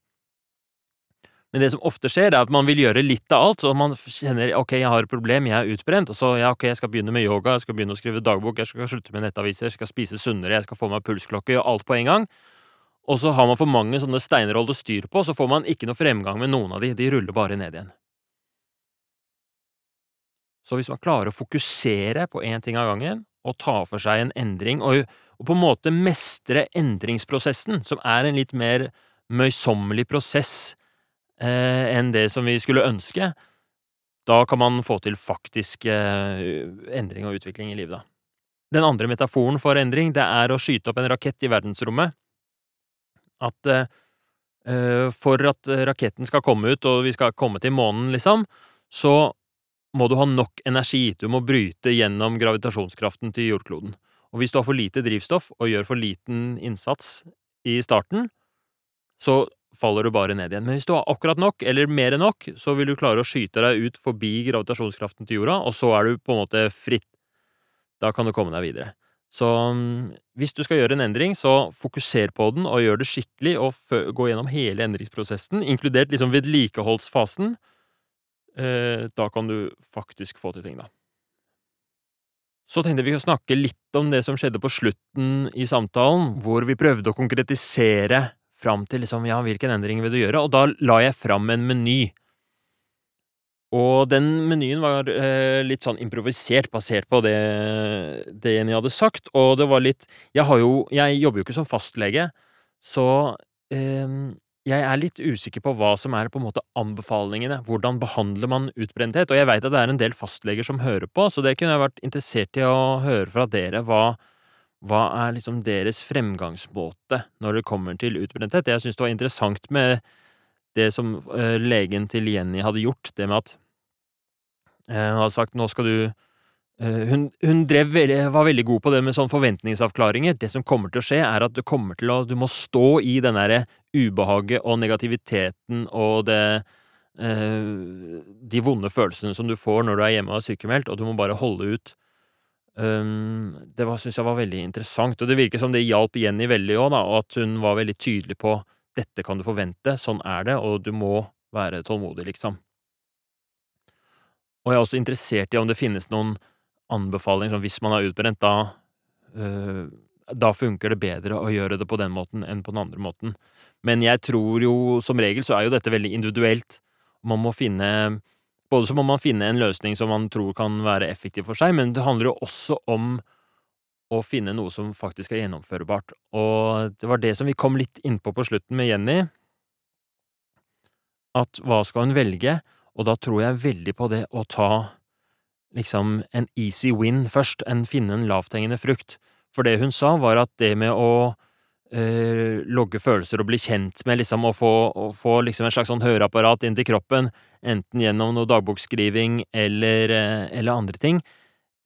Men det som ofte skjer, er at man vil gjøre litt av alt. Så man kjenner ok, jeg har et problem, jeg er utbrent, og så ja, ok, jeg skal begynne med yoga, jeg skal begynne å skrive dagbok, jeg skal slutte med nettaviser, jeg skal spise sunnere, jeg skal få meg pulsklokke, gjøre alt på en gang. Og så har man for mange sånne steiner å holde styr på, så får man ikke noe fremgang med noen av de, de ruller bare ned igjen. Så hvis man klarer å fokusere på én ting av gangen, og ta for seg en endring, og, og, på en måte mestre endringsprosessen, som er en litt mer møysommelig prosess eh, enn det som vi skulle ønske, Da kan man få til faktisk eh, endring og utvikling i livet, da. Den andre metaforen for endring, det er å skyte opp en rakett i verdensrommet. At eh, eh for at raketten skal komme ut, og vi skal komme til månen, liksom, så må du ha nok energi. Du må bryte gjennom gravitasjonskraften til jordkloden. Og hvis du har for lite drivstoff og gjør for liten innsats i starten, så faller du bare ned igjen. Men hvis du har akkurat nok, eller mer enn nok, så vil du klare å skyte deg ut forbi gravitasjonskraften til jorda, og så er du på en måte fritt. Da kan du komme deg videre. Så mm, hvis du skal gjøre en endring, så fokuser på den, og gjør det skikkelig, og gå gjennom hele endringsprosessen, inkludert liksom vedlikeholdsfasen. Eh, da kan du faktisk få til ting, da. Så tenkte vi å snakke litt om det som skjedde på slutten i samtalen, hvor vi prøvde å konkretisere fram til liksom, ja, hvilken endring vil du gjøre, og da la jeg fram en meny. Og den menyen var eh, litt sånn improvisert, basert på det, det Jenny hadde sagt, og det var litt Jeg har jo Jeg jobber jo ikke som fastlege, så eh, jeg er litt usikker på hva som er på en måte anbefalingene. Hvordan behandler man utbrenthet? Og jeg veit at det er en del fastleger som hører på, så det kunne jeg vært interessert i å høre fra dere. Hva, hva er liksom deres fremgangsmåte når det kommer til utbrenthet? Jeg syns det var interessant med det som uh, legen til Jenny hadde gjort, det med at hun Han hadde sagt nå skal du hun, hun drev, var veldig god på det med sånn forventningsavklaringer. Det som kommer til å skje, er at du kommer til å Du må stå i den derre ubehaget og negativiteten og det De vonde følelsene som du får når du er hjemme og er sykemeldt, og du må bare holde ut Um, det syns jeg var veldig interessant, og det virker som det hjalp Jenny veldig òg, og at hun var veldig tydelig på dette kan du forvente, sånn er det, og du må være tålmodig, liksom. Og jeg er også interessert i om det finnes noen anbefalinger, sånn hvis man er utbrent, da uh, da funker det bedre å gjøre det på den måten enn på den andre måten. Men jeg tror jo som regel så er jo dette veldig individuelt. Man må finne både så må man finne en løsning som man tror kan være effektiv for seg, men det handler jo også om å finne noe som faktisk er gjennomførbart. Og det var det som vi kom litt innpå på slutten med Jenny. At hva skal hun velge? Og da tror jeg veldig på det å ta liksom en easy win først, enn finne en lavthengende frukt. For det hun sa, var at det med å eh, logge følelser og bli kjent med, liksom, og få, og få liksom en slags sånn høreapparat inn til kroppen, enten gjennom noe dagbokskriving eller, eh, eller andre ting.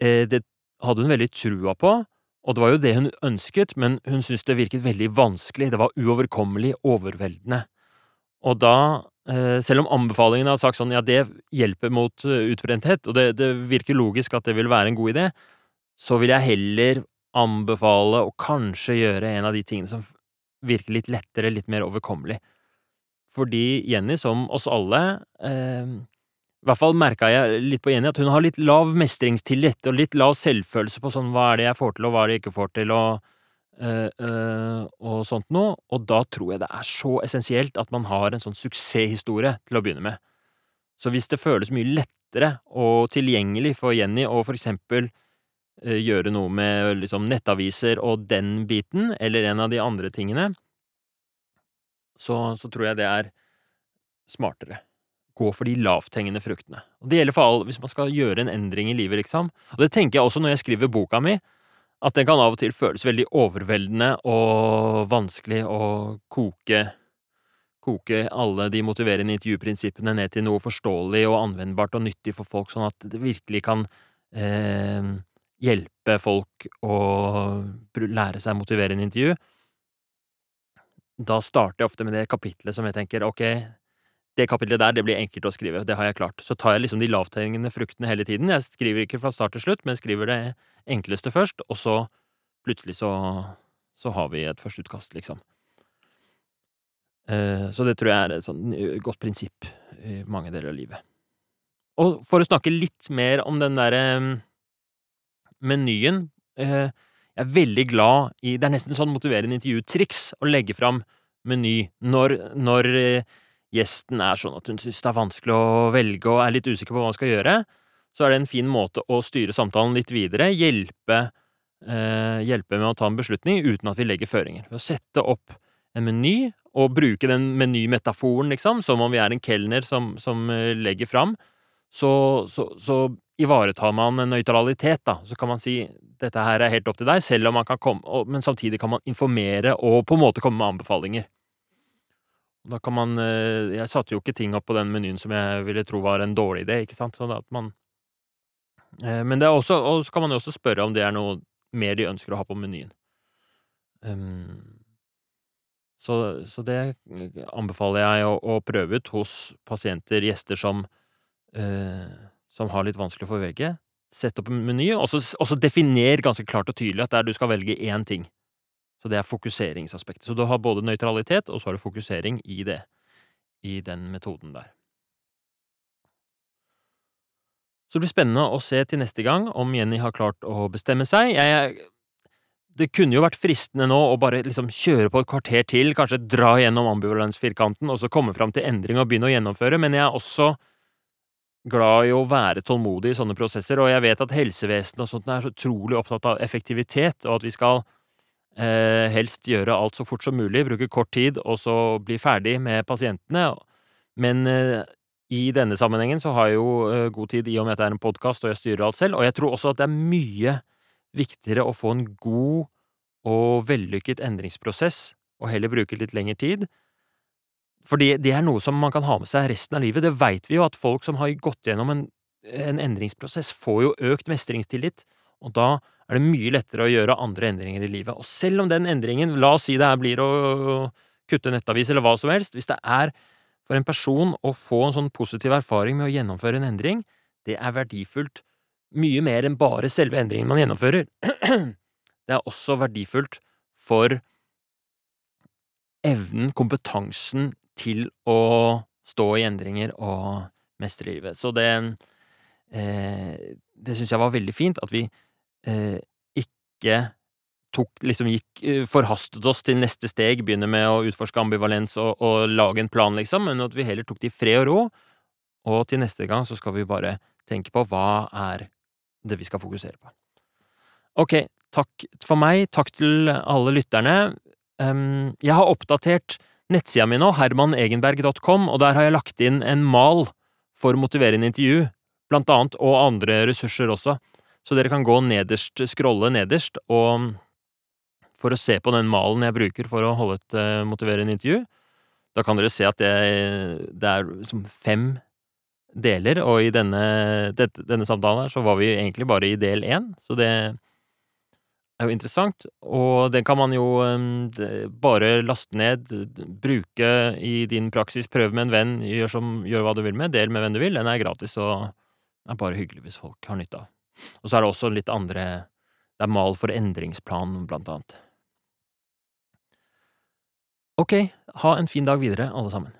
Eh, det hadde hun veldig trua på, og det var jo det hun ønsket, men hun syntes det virket veldig vanskelig, det var uoverkommelig, overveldende. Og da, selv om anbefalingene har sagt sånn ja, det hjelper mot utbrenthet, og det, det virker logisk at det vil være en god idé, så vil jeg heller anbefale å kanskje gjøre en av de tingene som virker litt lettere, litt mer overkommelig. Fordi Jenny, som oss alle, eh, i hvert fall merka jeg litt på Jenny at hun har litt lav mestringstillit og litt lav selvfølelse på sånn hva er det jeg får til, og hva er det jeg ikke får til, og, og sånt noe. Og da tror jeg det er så essensielt at man har en sånn suksesshistorie til å begynne med. Så hvis det føles mye lettere og tilgjengelig for Jenny å for eksempel øh, gjøre noe med liksom nettaviser og den biten, eller en av de andre tingene, så, så tror jeg det er smartere. Gå for de lavthengende fruktene. Og Det gjelder for alle hvis man skal gjøre en endring i livet, liksom. Og det tenker jeg også når jeg skriver boka mi, at den kan av og til føles veldig overveldende og vanskelig å koke koke alle de motiverende intervjuprinsippene ned til noe forståelig og anvendbart og nyttig for folk, sånn at det virkelig kan eh, hjelpe folk å lære seg motiverende intervju. Da starter jeg ofte med det kapitlet som jeg tenker ok, det kapitlet der det blir enkelt å skrive, det har jeg klart. Så tar jeg liksom de lavthengende fruktene hele tiden. Jeg skriver ikke fra start til slutt, men skriver det enkleste først, og så plutselig så, så har vi et førsteutkast, liksom. Uh, så det tror jeg er et sånn godt prinsipp i mange deler av livet. Og for å snakke litt mer om den derre um, menyen uh, jeg er veldig glad i Det er nesten sånn motiverende intervjutriks å legge fram meny når, når eh, gjesten er sånn at hun syns det er vanskelig å velge og er litt usikker på hva hun skal gjøre. Så er det en fin måte å styre samtalen litt videre, hjelpe, eh, hjelpe med å ta en beslutning uten at vi legger føringer. Ved å sette opp en meny og bruke den menymetaforen, liksom, som om vi er en kelner som, som eh, legger fram, så, så, så ivaretar man en nøytralitet, da. Så kan man si dette her er helt opp til deg, selv om man kan komme Men samtidig kan man informere og på en måte komme med anbefalinger. Da kan man eh, Jeg satte jo ikke ting opp på den menyen som jeg ville tro var en dårlig idé, ikke sant. Sånn at man eh, Men det er også Og så kan man jo også spørre om det er noe mer de ønsker å ha på menyen. Um, så, så det anbefaler jeg å, å prøve ut hos pasienter, gjester som eh, som har litt vanskelig for å velge. Sett opp en meny, og så definer ganske klart og tydelig at der du skal velge én ting. Så det er fokuseringsaspektet. Så du har både nøytralitet, og så har du fokusering i det. I den metoden der. Så det blir spennende å se til neste gang om Jenny har klart å bestemme seg. Jeg, det kunne jo vært fristende nå å bare liksom kjøre på et kvarter til, kanskje dra gjennom ambivalensfirkanten, og så komme fram til endring og begynne å gjennomføre, men jeg er også glad i å være tålmodig i sånne prosesser, og jeg vet at helsevesenet og sånt er så utrolig opptatt av effektivitet, og at vi skal helst gjøre alt så fort som mulig, bruke kort tid, og så bli ferdig med pasientene. Men eh, i denne sammenhengen så har jeg jo eh, god tid i og med at det er en podkast og jeg styrer alt selv, og jeg tror også at det er mye viktigere å få en god og vellykket endringsprosess, og heller bruke litt lengre tid, fordi det er noe som man kan ha med seg resten av livet. Det veit vi jo, at folk som har gått gjennom en, en endringsprosess, får jo økt mestringstillit, og da er det mye lettere å gjøre andre endringer i livet. Og selv om den endringen, la oss si det her blir å kutte nettavis eller hva som helst, hvis det er for en person å få en sånn positiv erfaring med å gjennomføre en endring, det er verdifullt mye mer enn bare selve endringen man gjennomfører. (clears throat) Det er også verdifullt for evnen, kompetansen, til å stå i endringer og mestre livet. Så det eh, Det syns jeg var veldig fint, at vi ikke tok liksom gikk eh, Forhastet oss til neste steg, begynne med å utforske ambivalens og, og lage en plan, liksom, men at vi heller tok det i fred og ro. Og til neste gang så skal vi bare tenke på hva er det vi skal fokusere på. Ok, takk for meg. Takk til alle lytterne. Um, jeg har oppdatert nettsida mi nå, hermanegenberg.com, og der har jeg lagt inn en mal for motiverende intervju, blant annet, og andre ressurser også. Så dere kan gå nederst, scrolle nederst, og for å se på den malen jeg bruker for å holde et uh, motiverende intervju. Da kan dere se at det, det er som fem deler, og i denne, dette, denne samtalen her så var vi egentlig bare i del én, så det er jo interessant, og den kan man jo bare laste ned, bruke i din praksis, prøve med en venn, gjør, som, gjør hva du vil med, del med hvem du vil. Den er gratis og er bare hyggelig hvis folk har nytte av. Og så er det også litt andre Det er mal for endringsplan, blant annet. Ok, ha en fin dag videre, alle sammen.